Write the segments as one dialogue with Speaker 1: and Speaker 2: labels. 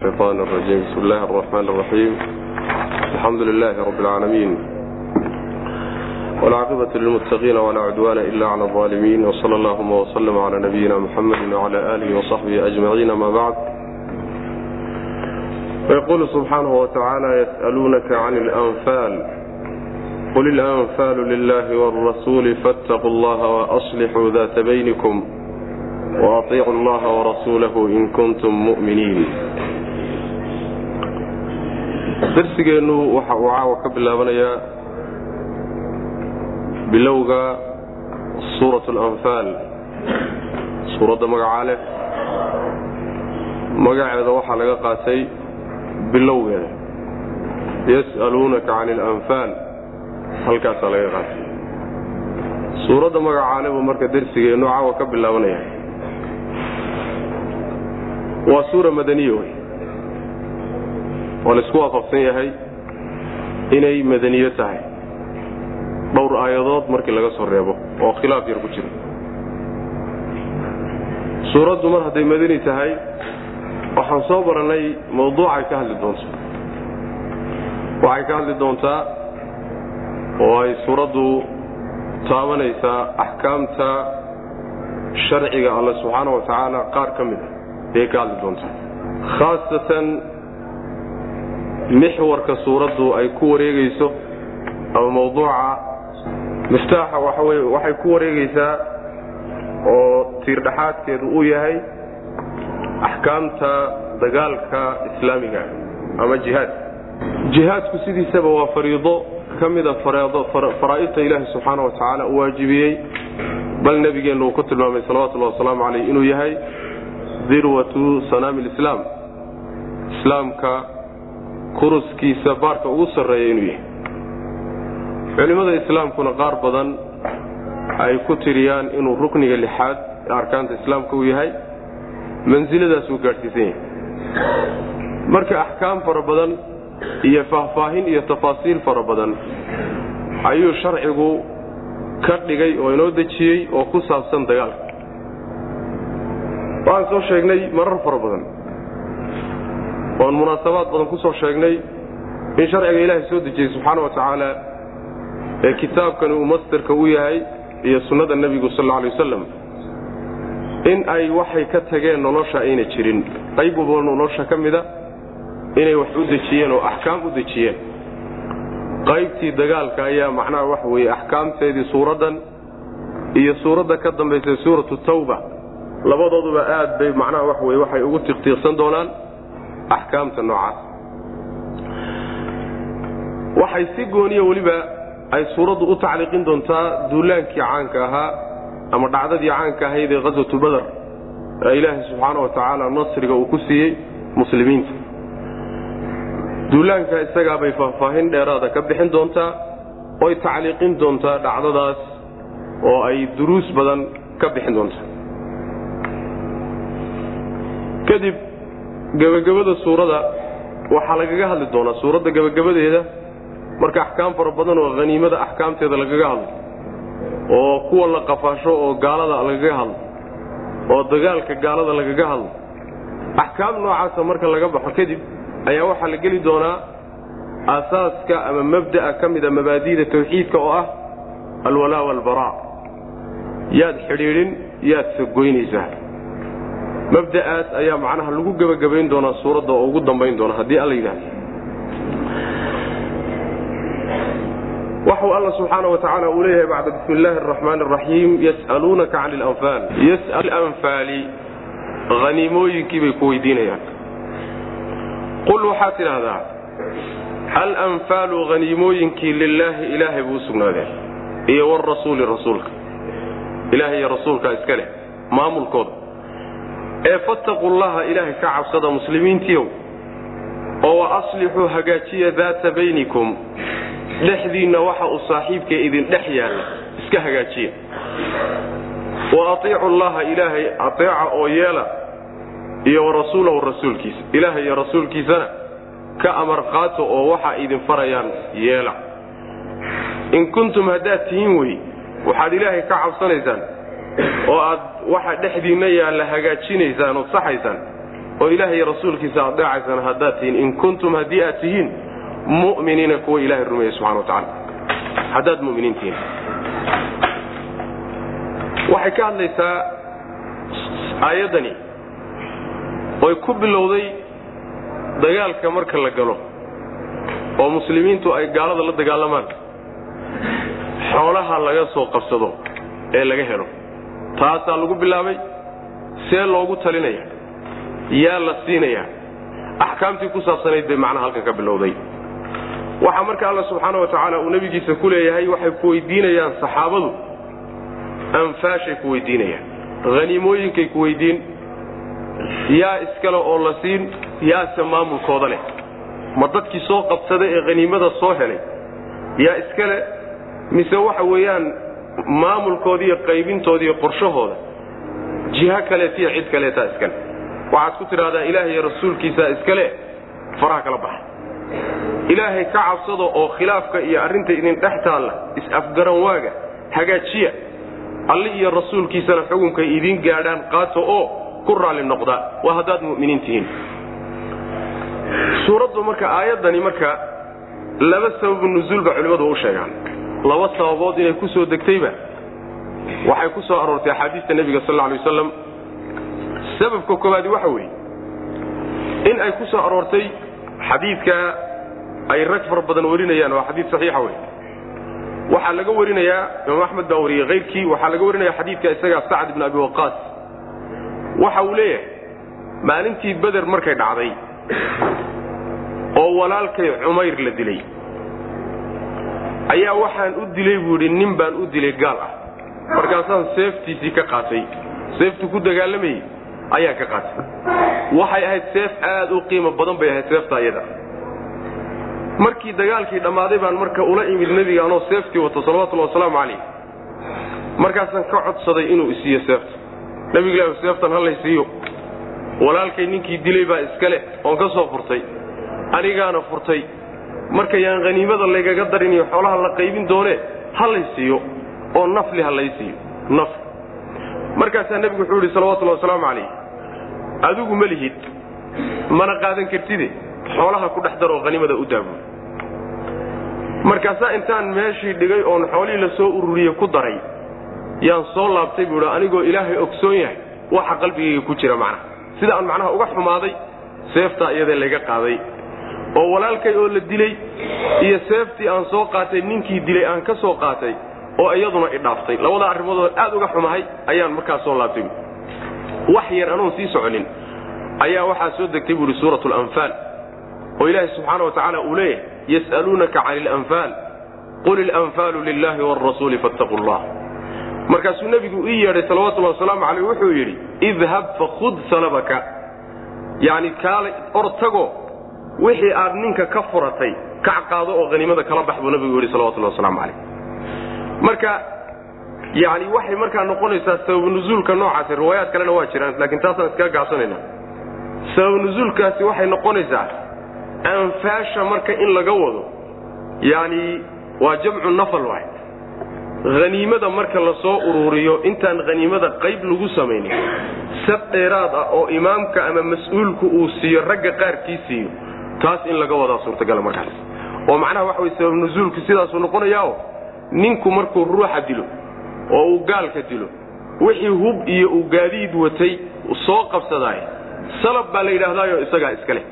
Speaker 1: الشيطان الرجيم بسم الله الرحمن الرحيم الحمد لله رب العالمين والعاقبة للمتقين ولا عدوان إلا على الظالمين وصلى اللهم وسلم على نبينا محمد وعلى آله وصحبه أجمعين ما بعد ويقول سبحانه وتعالى يسألونك عن الأنفال قل الأنفال لله والرسول فاتقوا الله وأصلحوا ذات بينكم وأطيعوا الله ورسوله إن كنتم مؤمنين darsigeennu waxa uu caawa ka bilaabanayaa bilowga suurat alanfaal suuradda magacaa leh. Magaceeda waxaa laga qaatay bilowgeeda. Yas'aluunaka cani alanfaal halkaasaa laga qaatay. Suuradda magacaa leh buu marka darsigeennu caawa ka bilaabanaya waa suura madaniya wey waa la isku waafaqsan yahay inay madaniyo tahay. Dhowr aayadood markii laga soo reebo oo khilaaf yar ku jira. Suuraddu mar hadday madani tahay waxaan soo barannay mawduucay ka hadli doonto. Waxay ka hadli doontaa oo ay suuraddu taabanaysaa axkaamta sharciga alle subxaana wa tacaala qaar ka mid a ayay ka hadli doontaa. Khaasatan mixwarka suuraddu ay ku wareegayso ama mawduuca miftaaxa waxay ku wareegaysaa oo tiirdhaxaadkeedu uu yahay axkaamta dagaalka islaamiga ama jihaadka jihaadku sidiisaba waa fariido ka mida faraa'idta ilaahi subxaana wa tacaala u waajibiyey bal nebigeenna uu ku tilmaamay salawatullahi wasalaamu caleyh inuu yahay dirwatu sanaami lislaam islaamka kuruskiisa baarka ugu sarreeya inuu yahay. Culimmada islaamkuna qaar badan ay ku tiriyaan inuu rukniga lixaad ee arkaanta islaamka uu yahay mansiladaasuu gaadhsiisan yahay. Marka axkaam fara badan iyo faahfaahin iyo tafaasiil fara badan ayuu sharcigu ka dhigay oo inoo dejiyey oo ku saabsan dagaalka. Waxaan soo sheegnay marar fara badan oon munaasabaad badan ku soo sheegnay in sharciga ilaahay soo dejiyey subxaana wa tacaala ee kitaabkani uu mastarka u yahay iyo sunnada nebigu sal alla alay wasalam in ay waxay ka tageen nolosha ayna jirin. Qayb walba nolosha ka mida inay wax u dejiyeen oo axkaam u dejiyeen. Qaybtii dagaalka ayaa macnaha waxa weeye axkaamteedii suuraddan iyo suuradda ka dambaysay suuratu tawba. Labadooduba aad bay macnaha waxa weye waxay ugu tiqtiiqsan doonaan axkaamta noocaas. Waxay si gooniya weliba ay suuraddu u tacliiqin doontaa duulaankii caanka ahaa ama dhacdadii caanka ahayd ee khaswatu badar ee ilaahay subxaana wa tacaala nasriga uu ku siiyey muslimiinta. Duulaanka isagaabay faahfaahin dheeraada ka bixin doontaa oy tacliiqin doontaa dhacdadaas oo ay duruus badan ka bixin doontaa. Kadib gebagabada suurada waxaa lagaga hadli doonaa suuradda gebagabadeeda marka axkaam fara badan oo haniimada axkaamteeda lagaga hadlo oo kuwa la qafaasho oo gaalada lagaga hadlo oo dagaalka gaalada lagaga hadlo axkaam noocaasa marka laga baxo kadib ayaa waxaa la geli doonaa aasaaska ama mabda'a ka mida mabaadi'da tawxiidka oo ah alwalaa walbaraa yaad xidhiidhin yaad sagoynaysaa mabda'aas ayaa macnaha lagu gebagabayn doonaa suuradda oo ugu dambayn doona haddii alla yidhahdo waxuu alla subxaana wa tacaala uu leeyahay bacda bismi illaahi araxmaani araxiim yas'aluunaka cani alanfaal yas'al anfaali haniimooyinkii bay ku weydiinayaan. Qul waxaad tidhaahdaa alanfaalu haniimooyinkii lilaahi ilaahay buu u iyo warasuuli rasuulka. Ilaahay iyo rasuulkaa iska leh maamulkooda ee fattaquu llaha ilaahay ka cabsada muslimiintiiow oo wa aslixuu hagaajiya daata baynikum dhexdiinna waxa uu saaxiibka idin dhex yaalla iska hagaajiya. Wa atiicu llaha ilaahay ateeca oo yeela iyo wa rasuulahu rasuulkiisa. Ilaahay iyo rasuulkiisana ka amar qaato oo waxa idin farayaan yeela. In kuntum haddaad tihiin wey waxaad ilaahay ka cabsanaysaan oo aad waxa dhexdiinna yaalla hagaajinaysaan ood saxaysaan oo ilaahay rasuulkiisa adeecaysaan haddaad tihiin in kuntum haddii aad tihiin mu'miniina kuwa ilahay rumeeya subxana wa tacala haddaad muminiin tihiin. Waxay ka hadlaysaa aayaddani oy ku bilowday dagaalka marka la galo oo muslimiintu ay gaalada la dagaalamaan xoolaha laga soo qabsado ee laga helo taasaa lagu bilaabay see loogu talinaya yaa la siinaya. Axkaamtii ku saabsanayd bay macnaha halkan ka bilowday. Waxaa marka alla subxaana wa tacaala uu nebigiisa ku leeyahay waxay ku weydiinayaan saxaabadu anfaashay ku weydiinayaan haniimooyinkay ku weydiin yaa iskale oo la siin yaase maamulkooda leh. Ma dadkii soo qabsada ee haniimada soo helay yaa iskale mise waxa weeyaan maamulkooda iyo qaybintooda iyo qorshahooda jiho kaleetiyo cid kaleetaa iskale. Waxaad ku tidhahdaa ilaahay iyo rasuulkiisaa iskale faraha kala baxa. Ilaahay ka cabsado oo khilaafka iyo arrinta idin dhex taalla is-afgaran waaga hagaajiya. Alli iyo rasuulkiisana xukunkay idiin gaadhaan qaato oo ku raalli noqda waa haddaad mu'miniin suuraddu marka aayaddani marka laba sababu nuzuul ba culimmadu u sheegaan laba sababood inay ku soo degtayba. Waxay ku soo aroortay axaadiista nebiga sal alay wasalam sababka koowaadi waxa weeye in ay ku soo aroortay xadiidka ay rag fara badan warinayaan waa xadiid saxiixa wey waxaa laga warinayaa imaam axmed baa wariyey hayrkii waxaa laga warinaya xadiidka isagaa sacd ibn abi waqaas. Waxa uu leeyahay maalintii beder markay dhacday oo walaalkay cumayr la dilay ayaa waxaan u dilay buu idhi nin baan u dilay gaal ah. Markaasaan seeftiisii ka qaatay. Seeftu ku dagaalamayey ayaan ka qaatay. Waxay ahayd seef aad u qiimo badan bay ahayd seefta iyada markii dagaalkii dhammaaday baan marka ula imid nebiga anoo seeftii wato salawatullhi wasalaamu calayh. Markaasaan ka codsaday inuu isiiyo seefta. Nebigu ilahi seeftan hallay siiyo. Walaalkay ninkii dilay baa iskale oon ka soo furtay. Anigaana furtay marka yaan haniimada laygaga darin iyo xoolaha la qaybin doonee hallay siiyo oo nafli ha lay siiyo. Naf. Markaasaa nebigu wuxuu yidhi salawatullahi wasalaamu calayh adigu ma lihid. Mana qaadan kartide. Xoolaha ku dhex daroo haniimada u daabuy markaasaa intaan meeshii dhigay oon xoolihii la soo ururiye ku daray yaan soo laabtay buu idhi anigoo ilaahay ogsoon yahay waxa qalbigayga ku jira macnaha sida aan macnaha uga xumaaday seeftaa iyadee layga qaaday oo walaalkay oo la dilay iyo seeftii aan soo qaatay ninkii dilay aan ka soo qaatay oo iyaduna idhaaftay labada arrimoodoo aad uga xumahay ayaan markaas soo laabtay. Wax yar anoon sii soconin. Ayaa waxaa soo degtay buuhi suurat lanfaal oo ilaahi subxaana wa tacaala uu leeyahay yas'aluunaka cani ilanfaal qul ilanfaalu lilahi waalrasuuli fattaquu llah markaasuu nebigu ii yeedhay salawatullahi wasalaamu caleyh wuxuu yidhi idhab fakhud salabaka. Yacni kaalay or tago wixii aad ninka ka furatay kac qaado oo haniimada kala bax buu nebigu yidhi salawatullahi wasalaamu calayh. Marka yani waxay markaa noqonaysaa sabab nuzuulka noocaasi riwaayaad kalena waa jiraan laakiin taasaan iskaga gaabsanayna sabab nuzuulkaasi waxay noqonaysaa anfaasha marka in laga wado yani waa jamcu nafal waay. Haniimada marka la soo ururiyo intaan haniimada qayb lagu samaynin sab dheeraad ah oo imaamka ama mas'uulku uu siiyo ragga qaarkii siiyo taas in laga wadaa suurtagala markaas. Oo macnaha waxa way sabab nuzuulku sidaasuu noqonayaao ninku markuu ruuxa dilo oo uu gaalka dilo wixii hub iyo uu gaadiid watay soo qabsadaay salab baa la yidhaahdaayo isagaa iska leh.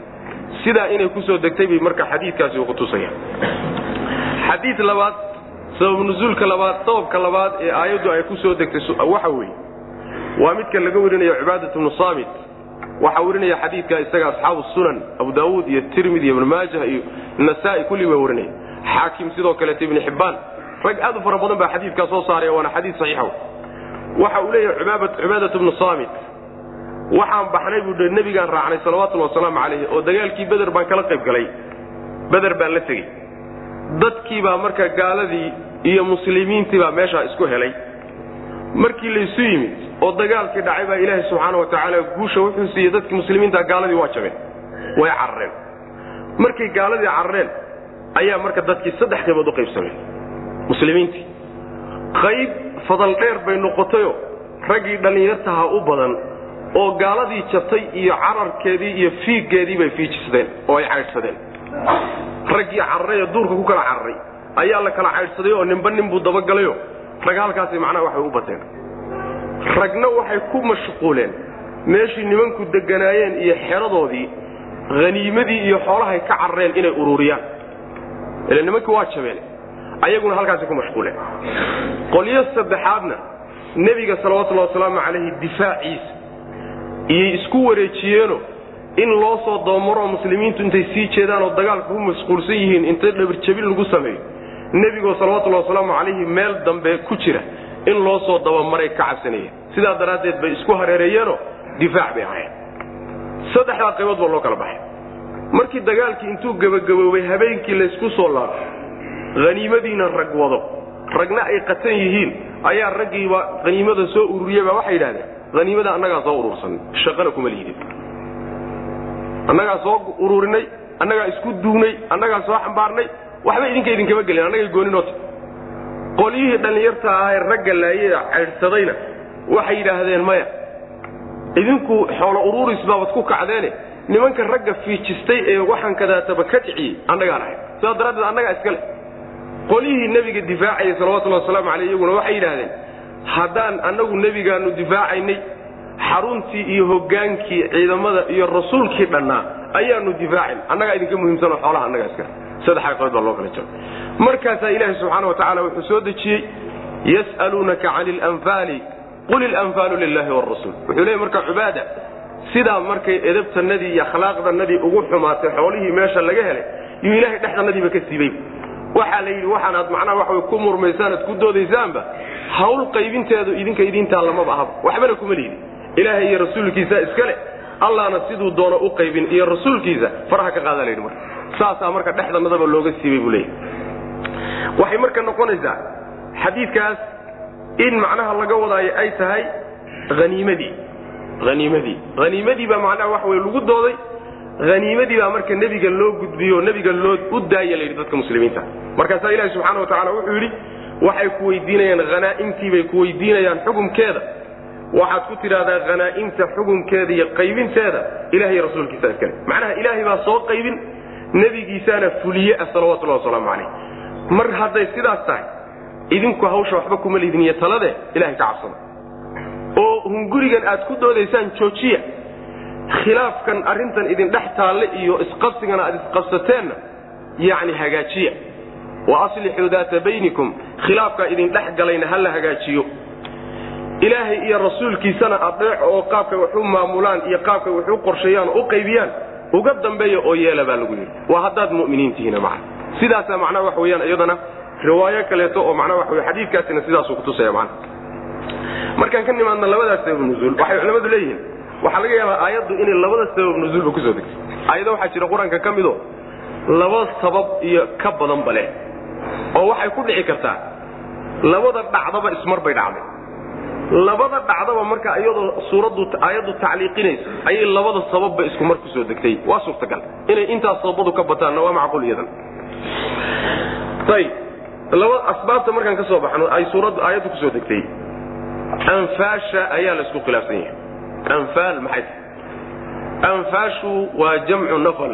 Speaker 1: Sidaa inay ku soo degtay bay marka xadiidkaasi uu kutusaya xadiid labaad sabab nuzuulka labaad sababka labaad ee aayaddu ay ku soo degtay waxa weeye waa midka laga warinayo cibaadat bnu saamit waxaa warinaya xadiidka isaga asxaabu sunan abu daawuud iyo tirmidi iyo ibnu maajah iyo nasaai kulli baa warinaya. Xaakim sidoo kaleeto ibni xibbaan rag aad u fara badan baa xadiidkaa soo saaraya waana xadiid saxiixa. Waxa uu leeyahay cibaadat bnu saamit. Waxaan baxnay buu hi nebigaan raacnay salawatullhi wasalaamu calayh oo dagaalkii beder baan kala qayb galay. Beder baan la tegey. Dadkii baa marka gaaladii iyo muslimiintii baa meeshaa isku helay. Markii laysu yimid oo dagaalkii dhacay baa ilaahay subxaana wa tacaala guusha wuxuu siiyey dadkii muslimiinta gaaladii waa jabeen way carareen markay gaaladii carareen ayaa marka dadkii saddex qaybood u qaybsameen muslimiintii. Qayb fadal dheer bay noqotayo raggii dhallinyartaha u badan oo gaaladii jabtay iyo cararkeedii iyo fiiggeedii bay fiijisdeen oo ay caydhsadeen raggii cararay ee duurka ku kala cararay ayaa la kala caydhsaday oo ninba nin buu dabagalayo rag halkaasi macnaha waxay u bateen ragna waxay ku mashquuleen. Meeshii nimanku deganaayeen iyo xeradoodii haniimadii iyo xoolahay ka carareen inay ururiyaan. Ila nimankii waa jabeen. Ayaguna halkaasi ku mashquuleen. Qolyo saddexaadna nebiga salawatullahi wasalaamu calayhi difaaciisa iyay isku wareejiyeeno in loo soo dabamaro muslimiintu intay sii jeedaan oo dagaalka ku mashquulsan yihiin inta dhabarjabin lagu sameeyo. Nebigoo salawatullahi wasalaamu calayhi meel dambe ku jira in loo soo dabamaray ka cabsanayeen sidaa daraaddeed bay isku hareereeyeenoo difaac bay ahayen saddexdaa qaybood baa loo kala baxay. Markii dagaalkii intuu gebagaboobay habeenkii laysku soo laabay haniimadiina rag wado. Ragna ay qatan yihiin ayaa raggiiba haniimada soo ururiyeyba waxay yidhahdeen haniimada annagaa soo urursanay shaqana kuma liidin. Annagaa soo ururinay annagaa isku duugnay annagaa soo xambaarnay waxba idinka idinkama gelin annagay gooninota qolyihii dhallinyarta ee ragga laayee caydhsadayna waxay yidhaahdeen maya idinku xoolo ururis baabad ku kacdeene. Nimanka ragga fiijistay ee waxaan kadaataba ka dhiciyey annagaan ahay sidaas daraaddeed annagaa iskale qolyihii nebiga difaacayay salawatullahi wasalaamu caleyh iyaguna waxay yidhaahdeen haddaan annagu nebigaanu difaacaynay xaruntii iyo hogaankii ciidamada iyo rasuulkii dhannaa ayaanu difaacin annagaa idinka muhiimsanoo xoolaha annagaa iskale saddexa qood baa loo kala jaro markaasaa ilaahi subxaana wa tacala wuxuu soo dejiyey yas'aluunaka cani alanfaali qul ilanfaalu lilahi wrasuul wuxuu leeyay marka cubaada sidaa markay edabtanadii iyo akhlaaqdanadii ugu xumaatay xoolihii meesha laga helay yuu ilaahay dhexdanadiiba ka siibay. Waxaa la yidhi waxaanaad macnaha waxa ku murmaysaan ad ku doodaysaanba hawl qaybinteedu idinka idiintaa lamaba ahaba. Waxbana kuma liidi ilaahay iyo rasuulkiisa iskale allahna siduu doono u qaybin iyo rasuulkiisa faraha ka qaada layidhi marka. Saasaa marka dhexdanadaba looga siibay buu leeyahy waxay marka noqonaysaa xadiidkaas in macnaha laga wadaayo ay tahay haniimadii haniimadii haniimadii baa macnaha waxa wey lagu dooday. Haniimadii baa marka nebiga loo gudbiyo nebiga loo u daaya layidhi dadka muslimiinta. Markaasaa ilahi subxaana wa tacala wuxuu yidhi waxay ku weydiinayaan hanaa'imtiibay ku weydiinayaan xukumkeeda. Waxaad ku tidhahdaa hanaa'imta xukumkeeda iyo qaybinteeda ilahay rasuulkiisa iskale macnaha ilaahay baa soo qaybin nebigiisaana fuliye ah salawatullahi wasalaamu calayh mar hadday sidaas tahay idinku hawsha waxba kuma lidin iyo talade ilahay ka cabsada. Oo hungurigan aad ku doodaysaan joojiya khilaafkan arrintan idin dhex taalle iyo isqabsigana aad isqabsateenna yacni hagaajiya. Wa aslixuu daata baynikum khilaafkaa idin dhex galayna ha la hagaajiyo. Ilaahay iyo rasuulkiisana adeec oo qaabkay wax maamulaan iyo qaabkay wax u u qaybiyaan uga dambeeya oo yeela baa lagu yidhi. Waa haddaad mu'miniin tihiina sidaasaa macnaha wax weeyaan iyadana riwaayo kaleeto oo macnaha waxa wey xadiidkaasina sidaasuu kutusaya macna. Markaan ka nimaadna labadaas sabab nuzuul waxay culamadu leeyihiin waxaa laga yaabaa aayaddu inay labada sabab nuzuulba ku soo degtay. Aayado waxaa jira qur'aanka ka mido laba sabab iyo ka badanba leh oo waxay ku dhici kartaa labada dhacdaba ismar bay dhacday. Labada dhacdaba marka iyadoo suuraddu aayaddu tacliiqinayso ayay labada sababba isku mar ku soo degtay. Waa suurtagal. Inay intaas sababadu ka bataanna waa macquul iyadan ayb laba asbaabta markaan ka soo baxno ay suuraddu aayaddu ku soo degtay. Anfaasha ayaa la isku khilaafsan yahay. Anfaal maxay tahay? Anfaashu waa jamcu nafal.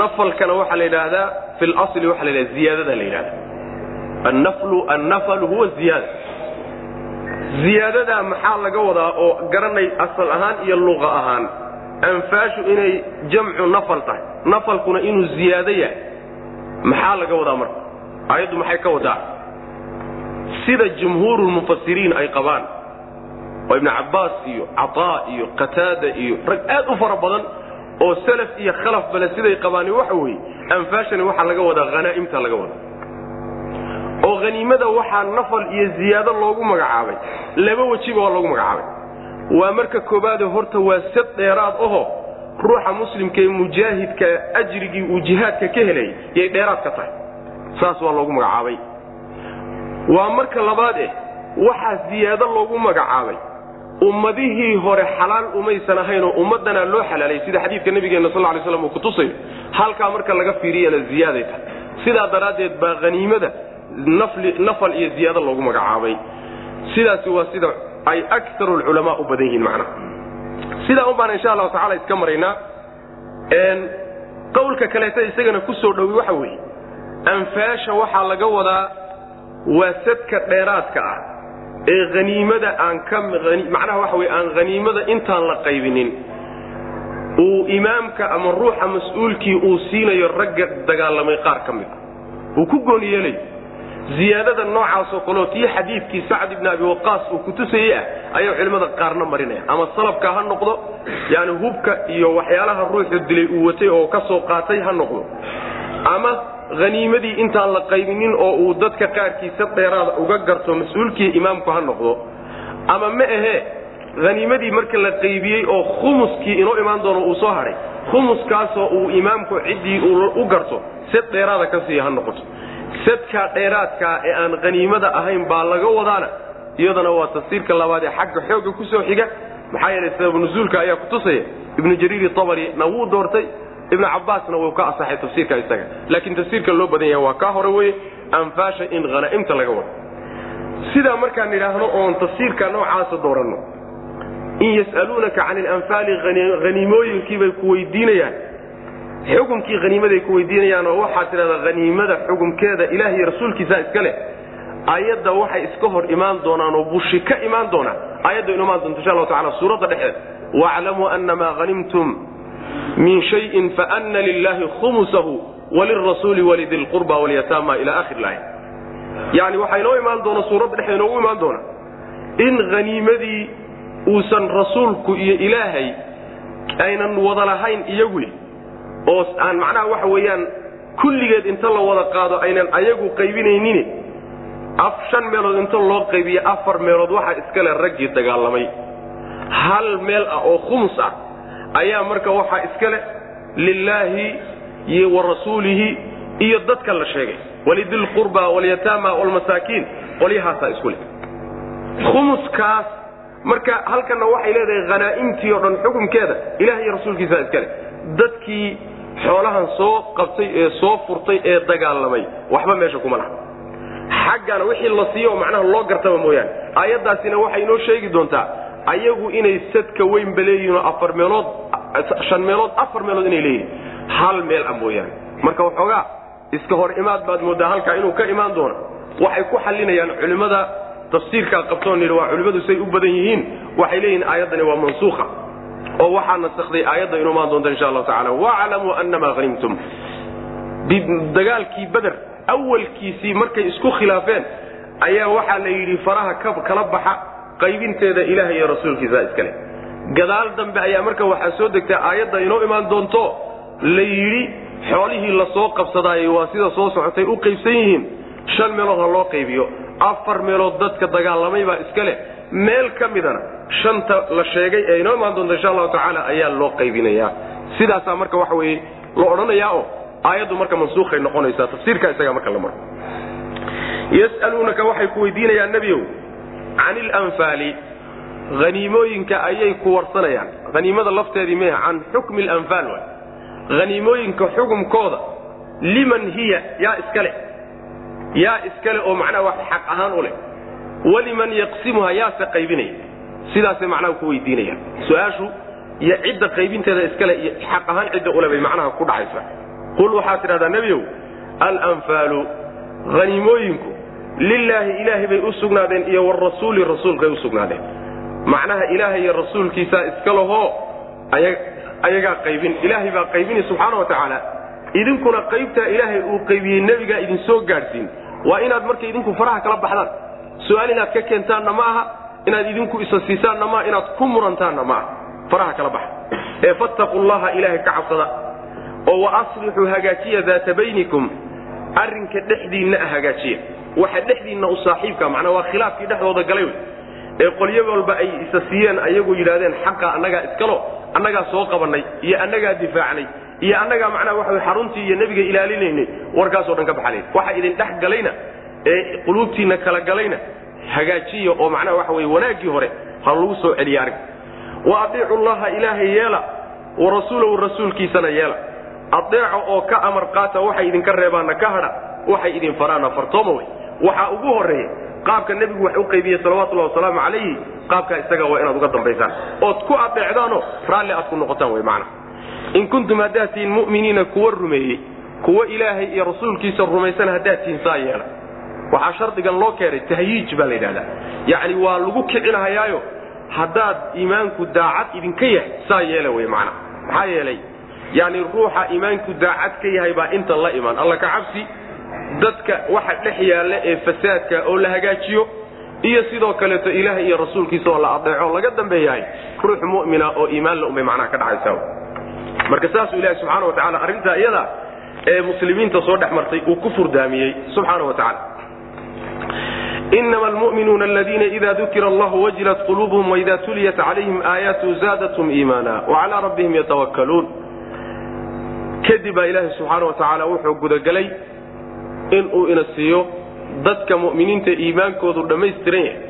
Speaker 1: Nafalkana waxaa la yidhaahdaa fi lasli waxaa la yidhahda ziyaadada la yidhahda annaflu annafalu huwa ziyaada. Ziyaadadaa maxaa laga wadaa oo garanay asal ahaan iyo luqa ahaan? Anfaashu inay jamcu nafal tahay. Nafalkuna inuu ziyaado yahay maxaa laga wadaa marka? Aayaddu maxay ka wadaa? Sida jumhuurulmufasiriin ay qabaan oo ibnu cabbaas iyo cataa iyo qataada iyo rag aad u fara badan oo salaf iyo khalaf bale siday qabaani waxa weeye anfaashani waxaa laga wadaa hanaa'imta laga wadaa. Oo haniimada waxaa nafal iyo ziyaado loogu magacaabay laba wejiba waa loogu magacaabay. Waa marka koobaade horta waa sad dheeraad aho ruuxa muslimka ee mujaahidka ajrigii uu jihaadka ka helay yay dheeraad ka tahay. Saas waa loogu magacaabay. Waa marka labaad eh waxaa ziyaado loogu magacaabay. Ummadihii hore xalaal umaysan ahaynoo ummaddanaa loo xalaalay sida xadiidka nabigeenna sal lay slam uu kutusayo halkaa marka laga fiiriyana ziyaaday tahay sidaa daraaddeed baa haniimada nafal iyo ziyaado loogu magacaabay. Sidaasi waa sida ay akaru lculamaa u badan yihiin macnaha sidaa un baan insha allahu tacala iska maraynaa qawlka kaleeta isagana ku soo dhowi waxa weeye. Anfaasha waxaa laga wadaa waa sadka dheeraadka ah ee haniimada aan ka macnaha waxa weye aan haniimada intaan la qaybinin. Uu imaamka ama ruuxa mas'uulkii uu siinayo ragga dagaalamay qaar ka mid a uu ku gooni yeelayo ziyaadada noocaasoo kaleo tii xadiidkii sacd ibni abi waqaas uu kutusayey ah ayaa culimmada qaarna marinaya ama salabka ha noqdo yani hubka iyo waxyaalaha ruuxu dilay uu watay oo ka soo qaatay ha noqdo. Ama haniimadii intaan la qaybinin oo uu dadka qaarkiisa dheeraada uga garto mas'uulkii imaamku ha noqdo. Ama ma ahee haniimadii marka la qaybiyey oo khumuskii inoo imaan doono uu soo hadhay khumuskaasoo uu imaamku ciddii u garto sad dheeraada ka siiya ha noqoto sadkaa dheeraadkaa ee aan haniimada ahayn baa laga wadaana iyadana waa tafsiirka labaad ee xagga xoogga ku soo xiga. Maxaa yeelay sababu nusuulka ayaa kutusaya ibnu tabari na wuu doortay ibnu cabbaasna wuu ka asaxay tafsiirka isaga. Laakiin tafsiirka loo badan yahay waa kaa hore weye anfaasha in hanaa'imta laga wado. Sidaa markaan idhaahno oon tafsiirka noocaasa dooranno in yas'aluunaka can ilanfaali haniimooyinkiibay ku weydiinayaan xukumkii haniimaday ku weydiinayaan oo waxaad tidhahdaa haniimada xukumkeeda ilaah iyo rasuulkiisaa iska leh ayadda waxay iska hor imaan doonaan oo bushi ka imaan doonaan. Ayadda inu imaan doonto insha allahu tacala suuradda dhexeed waaclamuu annamaa hanimtum min shayin faana lilahi khumusahu walirasuuli walidi lqurba walyataama ila akhir laaya. Yani waxaa inoo imaan doona suuradda dhexeed inoogu imaan doona in haniimadii uusan rasuulku iyo ilaahay aynan wada lahayn iyagu oo aan macnaha waxa weeyaan kulligeed inta la wada qaado aynan ayagu qaybinaynin af shan meelood inta loo qaybiye afar meelood waxaa iskale raggii dagaalamay. Hal meel ah oo khumus ah ayaa marka waxaa iskale lilaahi iyo wa rasuulihi iyo dadka la sheegay. Walidilqurba walyataama walmasaakiin qolyahaasaa isku leh. Khumuskaas marka halkanna waxay leedahay hanaa'imtii oo dhan xukumkeeda ilaah iyo rasuulkiisaa iskale dadkii xoolahan soo qabtay ee soo furtay ee dagaalamay waxba meesha kuma laha. Xaggana wixii la siiyo oo macnaha loo gartaba mooyaane aayaddaasina waxay inoo sheegi doontaa ayagu inay sadka weynba leeyihiin oo afar meelood shan meelood afar meelood inay leeyihiin hal meel ah mooyaane. Marka waxoogaa iska hor imaad baad mooddaa halkaa inuu ka imaan doono. Waxay ku xalinayaan culimmada tafsiirkaa qabtoon yidhi waa culimmadu say u badan yihiin waxay leeyihiin aayaddani waa mansuukha oo waxaa nasakday aayadda inu imaan doonta insha allahu tacala waclamuu annamaa hanimtum dagaalkii beder awalkiisii markay isku khilaafeen ayaa waxaa la yidhi faraha kala baxa qaybinteeda ilaah iyo rasuulkiisa iskale gadaal dambe ayaa marka waxaa soo degtay aayadda inoo imaan doonto la yidhi xoolihii la soo qabsadaaye waa sida soo socotay u qaybsan yihiin. Shan meelood ha loo qaybiyo. Afar meelood dadka dagaalamay baa iska leh. Meel ka midana shanta la sheegay ee inoo imaan doonta insha allahu tacaala ayaa loo qaybinayaa. Sidaasaa marka waxa weye la odhanayaa oo aayaddu marka mansuukhay noqonaysaa tafsiirka isagaa marka la maro. Yas'aluunaka waxay ku weydiinayaan nebiow can ilanfaali haniimooyinka ayay ku warsanayaan. Haniimada lafteedii meha can xukmi alanfaal waay. Haniimooyinka xukumkooda liman hiya? Yaa iska leh. Yaa iska leh oo macnaha wax xaq ahaan u leh. Waliman yaqsimuha yaase qaybinaya sidaasay macnaha ku weydiinayaan. Su'aashu iyo cidda qaybinteeda iskale iyo xaq ahaan cidda ule bay macnaha ku dhacaysa. Qul waxaad tidhahdaa nebiow alanfaalu haniimooyinku lilaahi ilaahay bay u sugnaadeen iyo warasuuli rasuulkay u sugnaadeen. Macnaha ilaahay iyo rasuulkiisaa iska lahoo ayagaa qaybin. Ilaahay baa qaybini subxaana wa tacaala idinkuna qaybtaa ilaahay uu qaybiyey nebigaa idin soo gaadhsiin. Waa inaad marka idinku faraha kala baxdaan. Su'aal inaad ka keentaanna ma aha inaad idinku isa siisaanna maaha inaad ku murantaanna ma aha faraha kala baxa. Ee fattaqu llaha ilaahay ka cabsada. Oo wa aslixuu hagaajiya daata baynikum. Arrinka dhexdiinna ah hagaajiya. Waxa dhexdiinna u saaxiibka macnaa waa khilaafkii dhexdooda galay ee qolyo walba ay isa siiyeen ayagu yidhahdeen xaqa annagaa iskalo annagaa soo qabannay iyo annagaa difaacnay iyo annagaa macnaha waxa xaruntii iyo nebiga ilaalinaynay warkaasoo dhan ka baxalay waxa idin dhex galayna ee quluubtiinna kala galayna hagaajiya oo macnaha waxa weye wanaaggii hore ha lagu soo celiya arrinka wa adiicu llaha ilaahay yeela wa rasuulahu rasuulkiisana yeela. Adeeco oo ka amar qaata waxay idinka reebaanna ka hadha waxay idin faraana fartooma wey. Waxaa ugu horreeya qaabka nebigu wax u qaybiyey salawatullahi wasalaamu calayhi qaabkaa isaga waa inaad uga dambaysaan. Ood ku adeecdaanoo raalli aad ku noqotaan wey macna. In kuntum haddaad tihiin mu'miniina kuwa rumeeyey kuwa ilaahay iyo rasuulkiisa rumaysan haddaad tihiin saa yeela waxaa shardigan loo keenay tahyiij baa la yidhahdaa. Yacni waa lagu kicinahayaayo haddaad iimaanku daacad idinka yahay saa yeela wey macna. Maxaa yeelay? Yani ruuxa iimaanku daacad ka yahay baa intan la imaan alla ka cabsi dadka waxa dhex yaalla ee fasaadka oo la hagaajiyo iyo sidoo kaleeto ilaahay iyo rasuulkiisa oo la adeeco laga dambeeyahay ruux mu'mina oo iimaan la unbay macnaha ka dhacaysa. Marka saasuu ilahi subxaana wa tacala arrintaa iyada ee muslimiinta soo dhex martay uu ku furdaamiyey subxaana wa tacala inama almu'minuuna aladiina ida dukira allahu wajilat quluubuhum waida tuliyat calayhim aayaatu zaadathum iimaana wacalaa rabbihim yatawakkaluun kadib baa ilaahi subxaana wa tacaala wuxuu gudagelay inuu ina siiyo dadka mu'miniinta iimaankoodu dhammaystiran yahay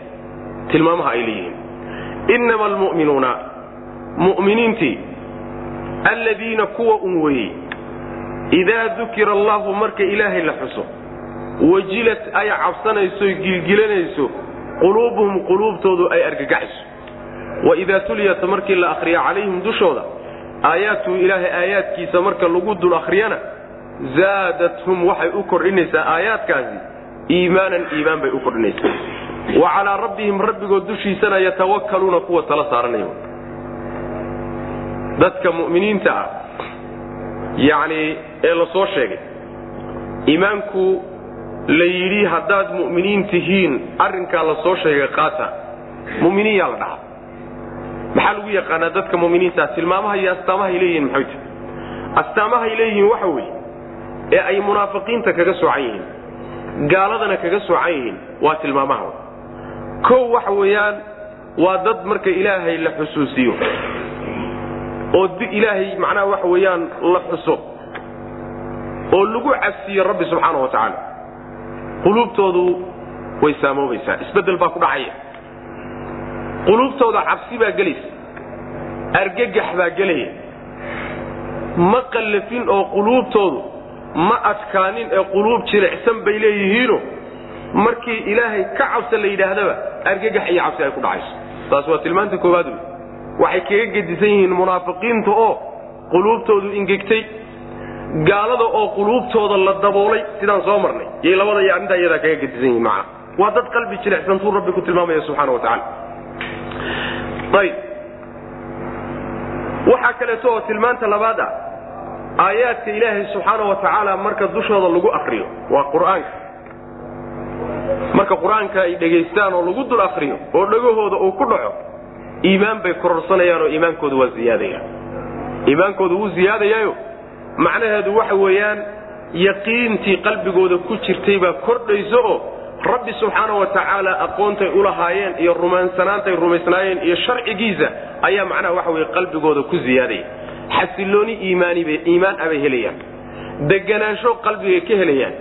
Speaker 1: tilmaamaha ay leeyihiin inama almu'minuuna mu'miniintii alladiina kuwa un weeyey idaa dukira allahu marka ilaahay la xuso wajilat ay cabsanayso gilgilanayso quluubuhum quluubtoodu ay argagaxayso. Waidaa tuliyat markii la akhriya calayhim dushooda aayaatuhu ilaahay aayaadkiisa marka lagu dul akhriyana zaadathum waxay u kordhinaysaa aayaadkaasi iimaanan iimaan bay u kordhinaysaa. Wa calaa rabbihim rabbigood dushiisana yatawakkaluuna kuwa tala saaranaya. Dadka mu'miniinta ah yacni ee la soo sheegay iimaanku la yidhi haddaad mu'miniin tihiin arrinkaa la soo sheegay qaata. Mu'miniin yaa la dhahaa. Maxaa lagu yaqaanaa dadka mu'miniintaa tilmaamaha iyo astaamahay leeyihiin maxay tahy astaamahay leeyihiin waxa weeye ee ay munaafiqiinta kaga soocan yihiin gaaladana kaga soocan yihiin waa tilmaamaha kow waxa weeyaan waa dad marka ilaahay la xusuusiyo oo ilaahay macnaha waxa weeyaan la xuso oo lagu cabsiiyo rabbi subxaana wa tacaala quluubtoodu way saamoobaysaa isbeddel baa ku dhacaya. Quluubtooda cabsi baa gelaysa argagax baa gelaya ma qallafin oo quluubtoodu ma adkaanin ee quluub jilicsan bay leeyihiino? Markii ilaahay ka cabsa la yidhaahdaba argagax iyo cabsi ay ku dhacayso. Taas waa tilmaanta koowaad. Wey waxay kaga gedisan yihiin munaafiqiinta oo quluubtoodu ingegtay gaalada oo quluubtooda la daboolay sidaan soo marnay. Yay labada iyo arrintaa iyadaa kaga gedisan yihiin macna. Waa dad qalbi jilicsantuu rabbi ku tilmaamaya subxaana wa tacala ayb waxaa kaleeto oo tilmaanta labaad ah aayaadka ilaahay subxaana wa tacaala marka dushooda lagu akriyo waa qur'aanka. Marka qur'aanka ay dhegaystaan oo lagu dul akriyo oo dhagahooda uu ku dhaco iimaan bay kororsanayaan oo iimaankooda waa ziyaadaya. Iimaankooda wuu ziyaadayaayo macnaheedu waxa weeyaan yaqiintii qalbigooda ku jirtay baa kordhayso oo rabbi subxaana wa tacaala aqoontay ulahaayeen iyo rumaansanaantay rumaysnaayeen iyo sharcigiisa ayaa macnaha waxa weye qalbigooda ku ziyaadaya xasilooni iimaanibay iimaan abay helayaan. Deganaansho qalbigay ka helayaan.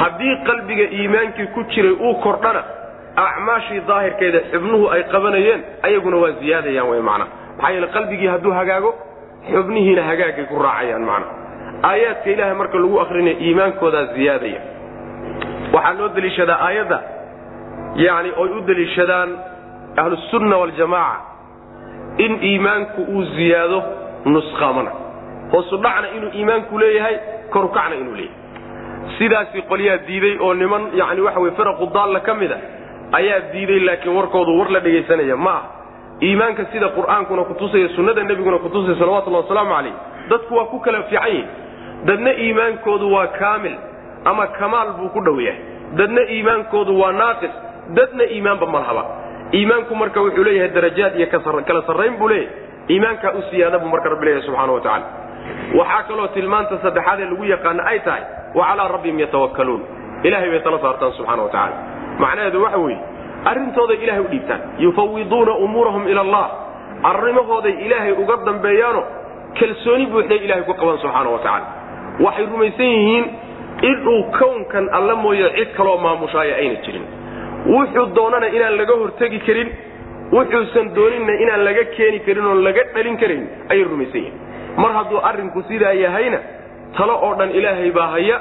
Speaker 1: Haddii qalbiga iimaankii ku jiray uu kordhana acmaashii daahirkeeda xubnuhu ay qabanayeen ayaguna waa ziyaadayaan wy macnaha. Maxaa yeele qalbigii hadduu hagaago xubnihiina hagaagay ku raacayaan macnaha aayaadka ilaahay marka lagu akrinaya iimaankoodaa ziyaadaya. Waxaa loo deliishadaa aayadda yani oy u deliishadaan ahlusunna waljamaaca in iimaanku uu ziyaado nusqaamana. Hoosu dhacna inuu iimaanku leeyahay korukacna inuu leeyahay. Sidaasi qolyaa diiday oo niman yani waxa wey firaqu daalla ka mida ayaa diiday laakiin warkoodu war la dhegaysanaya. Ma ah iimaanka sida qur'aankuna kutusaya sunnada nebiguna kutusaya salawatullahi wasalaamu calayh dadku waa ku kala fiican yihiin dadna iimaankoodu waa kaamil ama kamaal buu ku dhow yahay. Dadna iimaankoodu waa naaqis dadna iimaanba malhaba iimaanku marka wuxuu leeyahay darajaad iyo kala sarrayn buu leeyahay. Iimaankaa u siyaada buu marka rabbi leeyahay subxana wa tacala waxaa kaloo tilmaanta saddexaad ee lagu yaqaana ay tahay wa calaa rabbihim yatawakkaluun. Ilahay bay tala saartaan subxana wa tacala macnaheedu waxa weeye arrintooday ilahay u dhiibtaan yufawiduuna umuurahum ila allah. Arrimahooday ilaahay uga dambeeyaano kalsooni buuxday ilahay ku qaban subxaana wa tacala waxay rumaysan yihiin inuu kownkan alla mooye cid kaloo maamushaaya ayna jirin. Wuxuu doonana inaan laga hortegi karin wuxuusan dooninna inaan laga keeni karin oon laga dhalin karin ayay rumaysan yihiin. Mar hadduu arrinku sidaa yahayna talo oo dhan ilaahay baa haya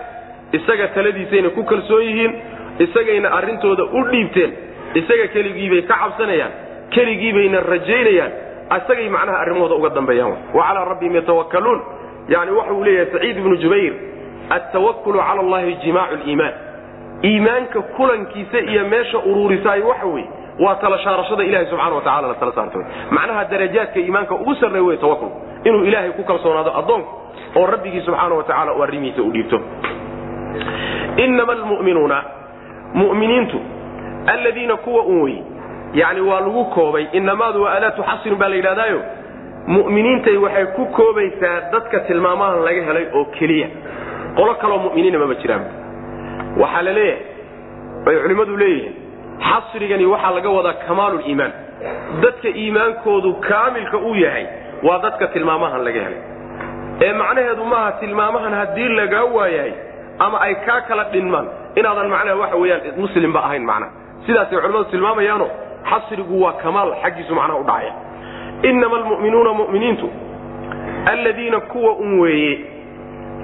Speaker 1: isaga taladiisayna ku kalsoon yihiin isagayna arrintooda u dhiibteen isaga keligiibay ka cabsanayaan keligiibayna rajaynayaan isagay macnaha arrimahooda uga dambeeyaan. Wa calaa rabbihim yatawakkaluun. Yani waxa uu leeyahay saciid ibnu jubayr altawakulu cala allahi jimaacu liimaan. Iimaanka kulankiisa iyo meesha uruurisaay waxa weeye waa tala shaarashada ilahay subxana wa tacala la tala saarto macnaha darajaadka iimaanka ugu sarreey wey tawakul inuu ilaahay ku kalsoonaado addoonku oo rabbigii subxaana wa tacala uu arrimihiisa u dhiibto. Inama almu'minuuna mu'miniintu alladiina kuwa un wey yani waa lagu koobay inamaadu waa adaatu xasrin baa la yidhahdaayo. Mu'miniintay waxay ku koobaysaa dadka tilmaamahan laga helay oo keliya. Qolo kaloo mu'miniina mama jiraan. Waxaa la leeyahay bay culimmadu leeyihiin xasrigani waxaa laga wadaa kamaaluliimaan dadka iimaankoodu kaamilka uu yahay waa dadka tilmaamahan laga helay. Ee macnaheedu maaha tilmaamahan haddii lagaa waayahay ama ay kaa kala dhinmaan inaadan macnaha waxa weeyaan muslimba ahayn macnaha sidaasay culimmadu tilmaamayaano xasrigu waa kamaal xaggiisu macnaha u dhacaya. Inama almu'minuuna mu'miniintu alladiina kuwa un weeye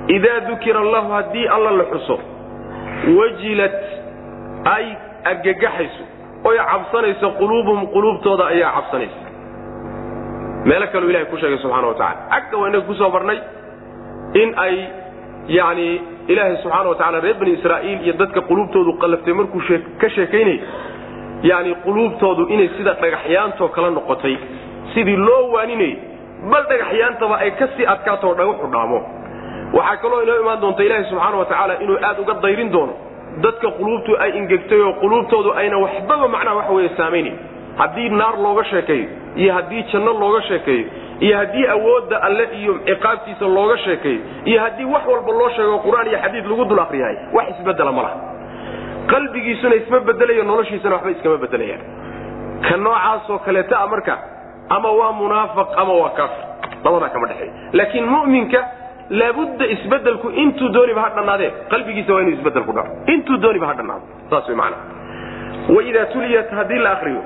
Speaker 1: idaa dukira allahu haddii alla la xuso wajilat ay argagaxayso oy cabsanayso quluubuhum quluubtooda ayaa cabsanaysa. Meelo kaleu ilahay ku sheegay subxana wa tacala agga waa inaga ku soo marnay in ay yani ilaahay subxaana wa tacala reer bani israa'iil iyo dadka quluubtoodu qallaftay markuu ka sheekaynayay yani quluubtoodu inay sida dhagaxyaantoo kala noqotay sidii loo waaninayay bal dhagaxyaantaba ay ka sii adkaatoo dhagaxu dhaamo. Waxaa kaloo inoo imaan doonta ilaahay subxaana wa tacaala inuu aad uga dayrin doono dadka quluubtu ay ingegtay oo quluubtoodu ayna waxbaba macnaha waxa weeye saamaynayn haddii naar looga sheekeeyo iyo haddii janno looga sheekeeyo iyo haddii awoodda alle iyo ciqaabtiisa looga sheekeeyo iyo haddii wax walba loo sheego qur'aan iyo xadiid lagu dul akriyahay wax isbedela ma laha qalbigiisuna isma bedelayo noloshiisana waxba iskama bedelayaan ka noocaasoo kaleeta a marka ama waa munaafiq ama waa kaafir. Labadaa kama dhexeeyo laakiin mu'minka laabudda isbedelku intuu dooniba ha dhannaadee qalbigiisa waa inuu isbeddel ku dhaco intuu dooniba ha dhannaado saas way macana waidaa tuliyat haddii la akriyo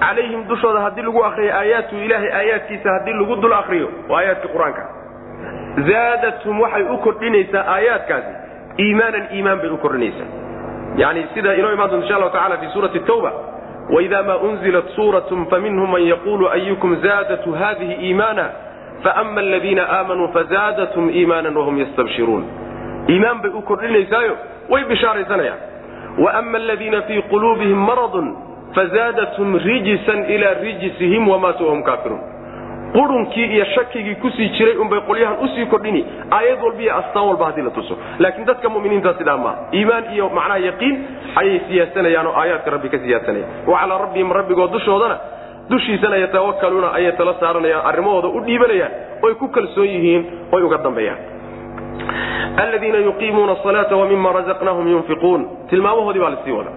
Speaker 1: calayhim dushooda haddii lagu akriyo aayaatu ilaahay aayaadkiisa haddii lagu dul akriyo waa aayaadkii qur'aanka. Zaadathum waxay u kordhinaysaa aayaadkaasi. Iimaanan iimaan bay u kordhinaysaa yani sida inoo imaan doonto insha allahu tacala fi suurati tawba. Waida ma unzilat suuratun faminhum man yaqulu ayukum zaadatu hadihi iimaana faama aladiina aamanuu fazaadathum iimaanan wahum yastabshiruun iimaan bay u kordhinaysaayo way bishaaraysanayaan waama aladiina fii quluubihim maradun fazaadathum rijisan ilaa rijisihim wamaatuu wahum kaafiruun qurunkii iyo shakigii ku sii jiray unbay qolyahan u sii kordhini aayad walba iyo astaan walba haddii la tuso. Laakiin dadka muminiinta sidaa maaha iimaan iyo macnaha yaqiin ayay siyaasanayaan oo aayaadka rabbi ka siyaasanayaan wa calaa rabbihim rabbigood dushoodana dushiisana yatawakkaluuna ayay tala saaranayaan arrimahooda u dhiibanayaan oy ku kalsoon yihiin oy uga dambeeyaan. Aladiina yuqiimuuna asalaata wa mima razaqnaahum yunfiquun. Tilmaamahoodii baa la sii wada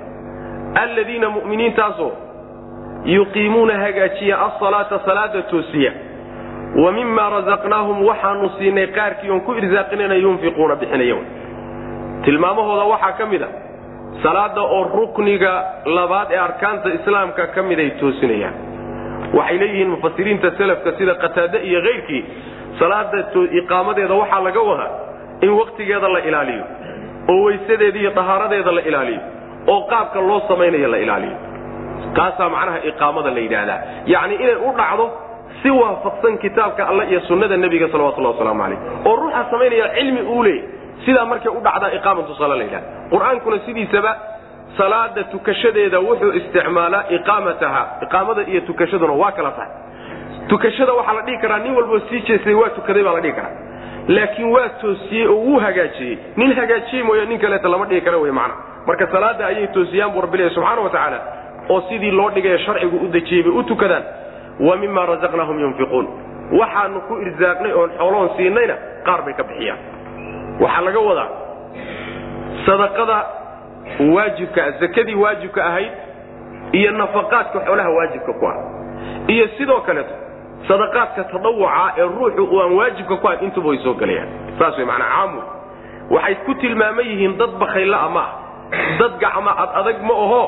Speaker 1: aladiina muminiintaasoo yuqiimuuna hagaajiya asalaata salaada toosiya. Wa mima razaqnaahum waxaanu siinay qaarkii oon ku irsaaqinayna yunfiquuna bixinaya tilmaamahooda waxaa ka mid a salaada oo rukniga labaad ee arkaanta islaamka ka mid ay toosinayaan. Waxay leeyihiin mufasiriinta selafka sida qataade iyo keyrkii salaada iqaamadeeda waxaa laga wadaa in waktigeeda la ilaaliyo oo weysadeeda iyo dahaaradeeda la ilaaliyo oo qaabka loo samaynayo la ilaaliyo kaasaa macnaha iqaamada la yidhaahdaa. Yacni inay u dhacdo si waafaqsan kitaabka alle iyo sunnada nebiga salawatullahi wasalaamu calayh oo ruuxa samaynaya cilmi uu leeyay sidaa markay u dhacdaa iqaamatu sala la yidhahda qur'aankuna sidiisaba salaada tukashadeeda wuxuu isticmaalaa iqaamataha. Iqaamada iyo tukashaduna waa kala tahay. Tukashada waxaa la dhihi karaa nin walboo sii jeestay waa tukaday baa la dhihi karaa. Laakiin waa toosiyey oo wuu hagaajiyey. Nin hagaajiyey mooye nin kaleeta lama dhihi kara wey macna. Marka salaada ayay toosiyaan buu rabbi leeyahy subxaana wa tacaala oo sidii loo dhigay sharcigu u dejiyey bay u tukadaan wa mima razaqnaahum yunfiquun. Waxaanu ku irsaaqnay oon xooloon siinayna qaar bay ka bixiyaan. Waxaa laga wadaa sadaqada waajibka zakadii waajibka ahayd iyo nafaqaadka xoolaha waajibka ku ah. Iyo sidoo kaleeto sadaqaadka tadawuca ee ruuxu uu aan waajibka ku ahayn intuba way soo gelayaan saas way macnaa caam wey waxay ku tilmaaman yihiin dad bakayla ma ah dad gacma ad adag ma aho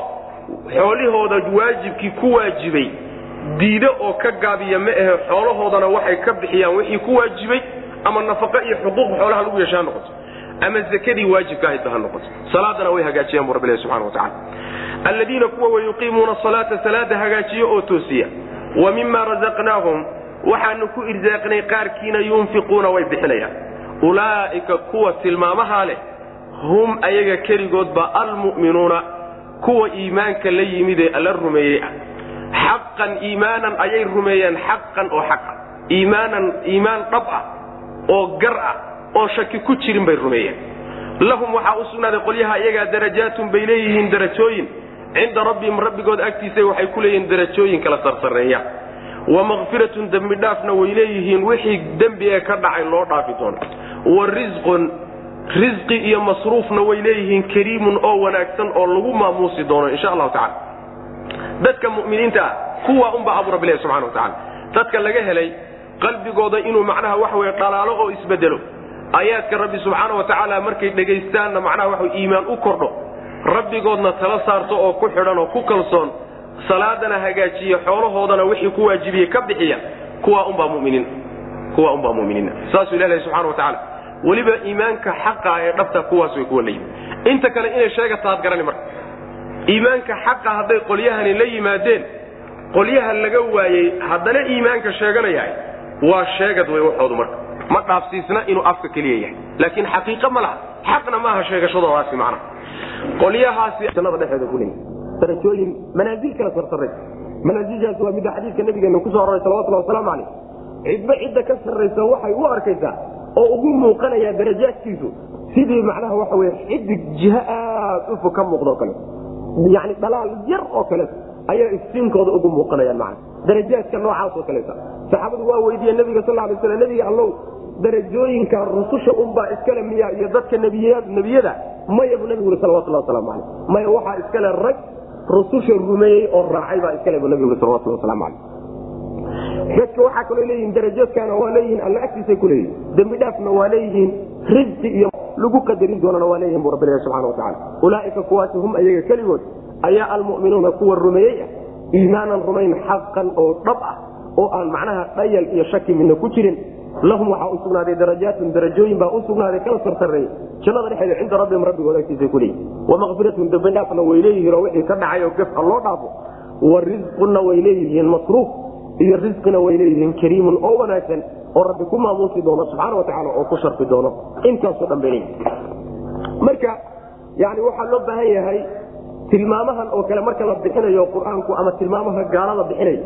Speaker 1: xoolihooda waajibkii ku waajibay diido oo ka gaabiya ma ahe xoolahoodana waxay ka bixiyaan wixii ku waajibay ama nafaqo iyo xuquuq xoolaha lagu yeeshaa noqoto ama zakadii waajibka ahaydba ha noqoto. Salaadana way hagaajiyaan bu rabbi ilahi subxana watacala alladiina kuwa wa yuqiimuuna salaata salaada hagaajiyo oo toosiya. Wa mima razaqnaahum waxaanu ku irsaaqnay qaarkiina yunfiquuna way bixinayaan. Ulaa'ika kuwa tilmaamahaa leh hum ayaga keligoodba almu'minuuna kuwa iimaanka la yimid ee alla rumeeyey ah xaqan iimaanan ayay rumeeyeen xaqan oo xaqa. Iimaanan iimaan dhab ah oo gar ah oo shaki ku jirin bay rumeeyeen. Lahum waxaa u sugnaaday qolyaha iyagaa darajaatun bay leeyihiin darajooyin. Cinda rabbihim rabbigood agtiisa waxay ku leeyihiin darajooyin kala sarsareeya. Wa makfiratun dembi dhaafna way leeyihiin wixii dembi ee ka dhacay loo dhaafi doono wa risqun risqi iyo masruufna way leeyihiin kariimun oo wanaagsan oo lagu maamuusi doono insha allahu tacala dadka muminiinta ah kuwa unbaa abu rabbilahi subxana watacala dadka laga helay qalbigooda inuu macnaha waxa weye dhalaalo oo isbedelo aayaadka rabbi subxaana wa tacaala markay dhegaystaanna macnaha waxa iimaan u kordho. Rabbigoodna tala saarto oo ku xidhan oo ku kalsoon. Salaadana hagaajiya xoolahoodana wixii ku waajibiyey ka bixiya. Kuwa unbaa muminiin kuwa unbaa muminiina saasuu ilahi subxana wa tacaala weliba iimaanka xaqa ee dhabta kuwaas way kuwa leeyihiin inta kale inay sheegataad garani marka. Iimaanka xaqa hadday qolyahani la yimaadeen qolyaha laga waayey haddana iimaanka sheeganayahay waa sheegad wey waxoodu marka. Ma dhaafsiisna inuu afka keliya yahay. Laakiin xaqiiqa ma laha. Xaqna maaha sheegashadoodaasi macna. Qolyahaasi jannada dhexeeda ku darajooyin manaasil kala sarsaray. Manaasilshaas waa midda xadiidka nabigeena ku soo aroray salawatullahi wasalaamu caleyh cidba cidda ka sarraysa waxay u arkaysaa oo ugu muuqanaya darajaadkiisu. Sidii macnaha weye xidig jiho aad u ka muuqdoo kale. Yani dhalaal yar oo kale ayaa iftiinkooda ugu muuqanayaan macna darajaadka noocaas oo kaleeta saxaabadu waa weydiiye nabiga sal lay slam nabiga allow darajooyinka rususha unbaa iskale miya iyo dadka nebiyada maya buu nabigu ui salawatullah waslamu aleyh maya waxaa iskale rag rususha rumeeyey oo raacay baa iskale buu nabigu ui salawatullah waslamu aleyh dadka waxaa kaloo leeyihiin darajoodkaana waa leeyihiin alla agtiisay ku leeyihiin dembi dhaafna waa leeyihiin risqi iyo lagu qadarin doonana waa leeyihiin bu rabbi ilahi subxana watacala ulaaika kuwaasi hum ayaga keligood ayaa almu'minuuna kuwa rumeeyey ah. Iimaanan rumayn xaqan oo dhab ah oo aan macnaha dhayal iyo shaki midna ku jirin. Lahum waxaa u sugnaaday darajaatun darajooyin baa u sugnaaday kala sarsareey jannada dhexeeda cinda rabbihim rabbigood agtiisay ku leeyihiin wa makfiratun dembidhaafna way leeyihiin oo wixii ka dhacay oo gafka loo dhaafo. Wa risquna way leeyihiin masruuf iyo risqina way leeyihiin kariimun oo wanaagsan oo rabbi ku maamuusi doono subxaana watacaala oo ku sharfi doono. Intaasoo dhan bay marka yani waxaa loo baahan yahay tilmaamahan oo kale marka la bixinayo qur'aanku ama tilmaamaha gaalada bixinay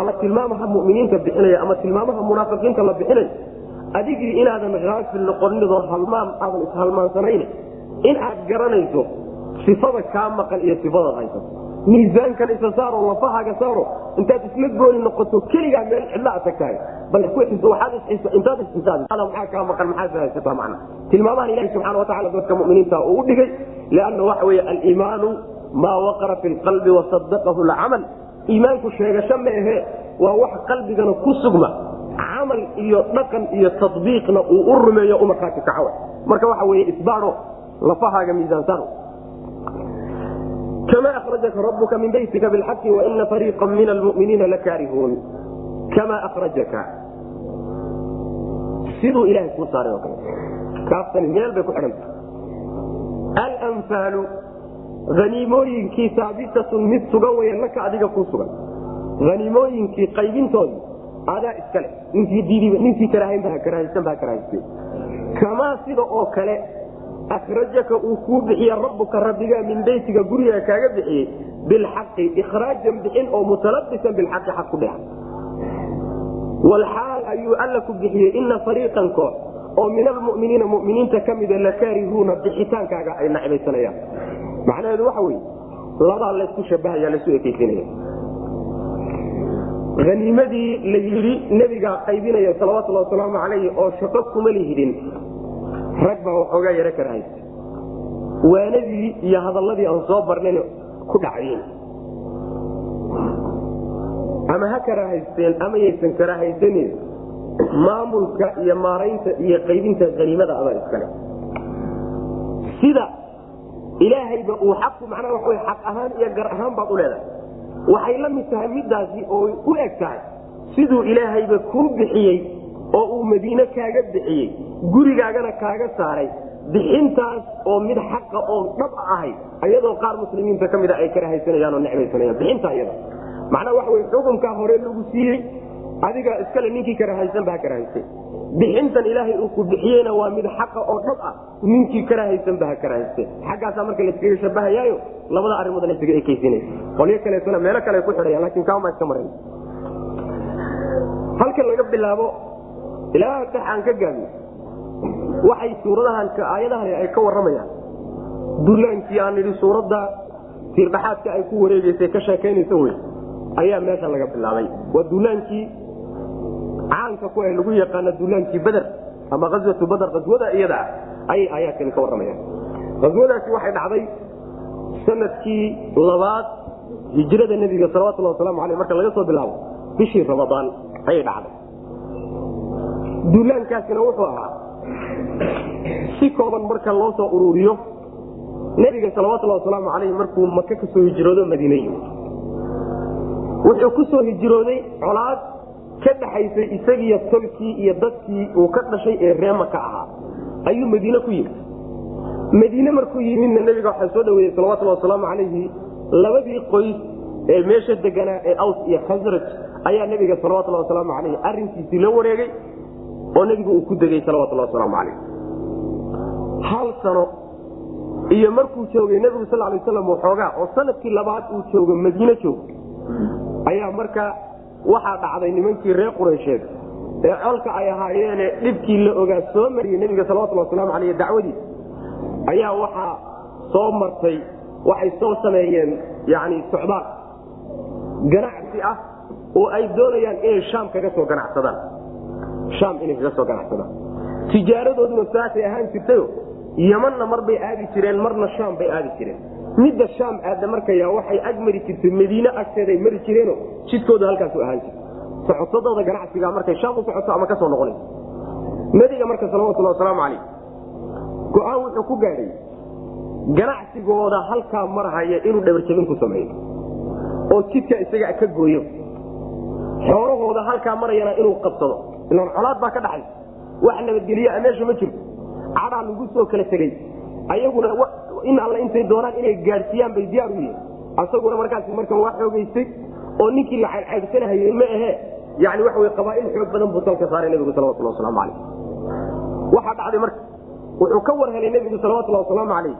Speaker 1: ama tilmaamaha muminiinta bixinaya ama tilmaamaha munaafiqiinta la bixinay adigii inaadan haafil noqoninoo halmaan aadan ishalmaansanayn in aad garanayso sifada kaa maqan iyo sifadaad haysato miisaankan isa saaro lafahaaga saaro intaad isla gooni noqoto keligaa meel cidla tagtahay. Bal intaad isxisaabimaxaa kaa maqan maxaad haysataa macna? Tilmaamahan ilahi subxana wataala dadka muminiinta uu u dhigay lianna waxa weeye aliimaanu maa waqara fi lqalbi wasadaqahu lcamal iimaanku sheegasho maehe waa wax qalbigana ku sugma. Camal iyo dhaqan iyo tabiiqna uu u rumeeyo u markhaati kacaw marka waxa weye isbaaro lafahaaga miisaansaar kama ahrajaka rabuka min baytika bilxaqi waina fariiqa min almuminiina lakaarihuun kama ahrajaka siduu ilahay kuu saaray kaaftani meel bay ku xidhanta alanfaalu haniimooyinkii saabitatun mid sugan weya laka adiga kuu sugan haniimooyinkii qaybintoodii adaa iskale ninkii diidiba ninkii karaahaynba karahaysan baa karahayste kamaa sida oo kale akrajaka uu kuu bixiye rabuka rabbigaa min beytiga guriga kaaga bixiyey bilxaqi ikhraajan bixin oo mutalabisan bilxaqi xaq ku dheex walxaal ayuu alla ku bixiyey ina fariiqan koox oo min almuminiina muminiinta ka mida lakaarihuuna bixitaankaaga ay nacbaysanayaan macnaheedu waxa weye labaa laysku shabahaya laysu ekeysinaya haniimadii la yidhi nebigaa qaybinaya salawatulhi wasalaamu calayhi oo shaqo kuma lihidin rag baa waxoogaa yaro karahaysta waanadii iyo hadalladii aan soo barnayn ku dhacayen ama ha karahaysteen ama yaysan karahaysanin maamulka iyo maaraynta iyo qaybinta haniimada adaa iskale sida ilaahayba uu xaqu macnaha waa xaq ahaan iyo gar ahaan baad u leedahay. Waxay la mid tahay midaasi oo u eg tahay siduu ilaahayba kuu bixiyey oo uu madiine kaaga bixiyey gurigaagana kaaga saaray.
Speaker 2: Bixintaas oo mid xaqa oo dhab ahayd ayadoo qaar muslimiinta ka mida ay karahaysanayaan oo necbaysanayaan bixinta iyada macnaa waxa wey xukunkaa hore lagu siiyey adiga iskale ninkii karahaysan ba ha karahaysay bixintan ilaahay uu ku bixiyeyna waa mid xaqa oo dhab ah. Ninkii karahaysan ba ha karahayste xaggaasaa marka laskaga shabahayaayo labada arrimood lasaga ekeysinay qolyo kaleetona meelo kale ku xidhayaan laakiin kaama iska marayn halkan laga bilaabo ilaa tax aan ka gaabin waxay suuradahan aayadahan ay ka waramayaan dullaankii aan nidhi suuradda tiirdhaxaadka ay ku wareegeysay ka sheekaynaysa wey ayaa meesha laga bilaabay. Waa dullaankii caanka ku ah lagu yaqaana dullaankii beder ama aswatu bader qaswada iyada ah ayay aayaadkani ka warramayaan. Qaswadaasi waxay dhacday sannadkii labaad hijrada nebiga salawatulhi wasalaamu aleyh marka laga soo bilaabo bishii ramadaan ayay dhacday. Duulaankaasina wuxuu ahaa si kooban marka loo soo ururiyo nebiga salawatulhi wasalaamu aleyh markuu maka ka soo hijroodo madiine yimid wuxuu ku soo hijrooday colaad ka dhaxaysay isagiiyo tolkii iyo dadkii uu ka dhashay ee reema ka ahaa. Ayuu madiine ku yimid. Madiine markuu yimidna nebiga waxaa soo dhaweeyey salawatulhi wasalaamu calayhi labadii qoys ee meesha deganaa ee aws iyo khasraj ayaa nebiga salawatulhi wasalaamu calayhi arinkiisii la wareegay oo nebigu uu ku degay salawatulhi wasalaamu calayh. Hal sano iyo markuu joogay nebigu sal lay waslam waxoogaa oo sannadkii labaad uu joogo madiine joog ayaa marka waxaa dhacday nimankii reer quraysheed ee colka ay ahaayeene dhibkii la ogaa soo mariyey nebiga salawatulhi wasalaamu aleyh dacwadii ayaa waxaa soo martay waxay soo sameeyeen yani socdaal ganacsi ah oo ay doonayaan inay shaam kaga soo ganacsadaan shaam inay kaga soo ganacsadaan tijaaradooduna saasay ahaan jirtayo yamanna mar bay aadi jireen marna shaam bay aadi jireen. Midda shaam aadda markaya waxay ag mari jirtay madiine agteeday mari jireeno jidkoodu halkaasu ahaan jirta socotadooda ganacsiga markay shaam u ama ka soo noqonayso. Nebiga marka salawatulhi wasalaamu calayh go'aan wuxuu ku gaadhay ganacsigooda halkaa marhaya inuu dhabarjabin ku sameeyo. Oo jidka isaga ka gooyo. Xoolahooda halkaa marayana inuu qabsado ilaan colaad baa ka dhaxay wax nabadgelya meesha ma jirto. Cadaa lagu soo kala tegey ayaguna in alla intay doonaan inay gaadhsiiyaan bay diyaar u yihiin. Asaguna markaas markan waa xoogaystay oo ninkii la caydcaydsanahayey ma ahe yani waxa qabaail xoog badan buu dalka saaray nebigu salawatulhi wasalaamu calayh. Waxaa dhacday marka wuxuu ka war helay nebigu salawatulhi wasalaamu calayh.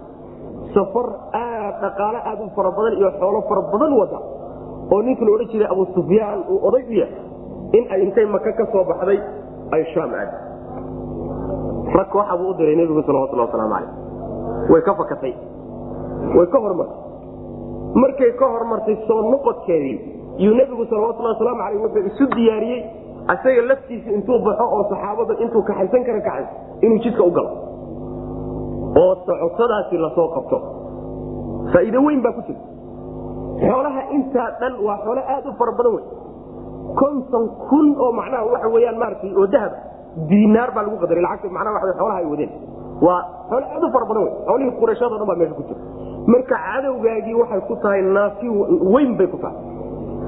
Speaker 2: Safar aad dhaqaale aad u fara badan iyo xoolo fara badan wada oo ninkii la odhan jiray abu sufyaan uu oday u yahay in ay intay maka ka soo baxday ay shaam aadi rag kooxa buu u diray nebigu salawatulhi wasalaamu calayh way ka fakatay way ka hormartay. Markay ka hormartay soo noqodkeedii yuu nebigu salawatulhi wasalaamu aleyh wuxuu isu diyaariyey asaga laftiisa intuu baxo oo saxaabada intuu kaxaysan kara kaxay inuu jidka u galo. Oo socotadaasi la soo qabto. Faa'iido weyn baa ku jirta xoolaha intaa dhan waa xoolo aad u fara badan wey konton kun oo macnaha waxa weyaan maaratay oo dahaba diinaar baa lagu qadaray. Lacagta macnaha waa xoolaha ay wadeen. Waa xoolo aad u fara badan wey xoolihii qurayshado dhan baa meesha ku jira. Marka cadowgaagii waxay ku tahay naafi weyn bay ku tahay.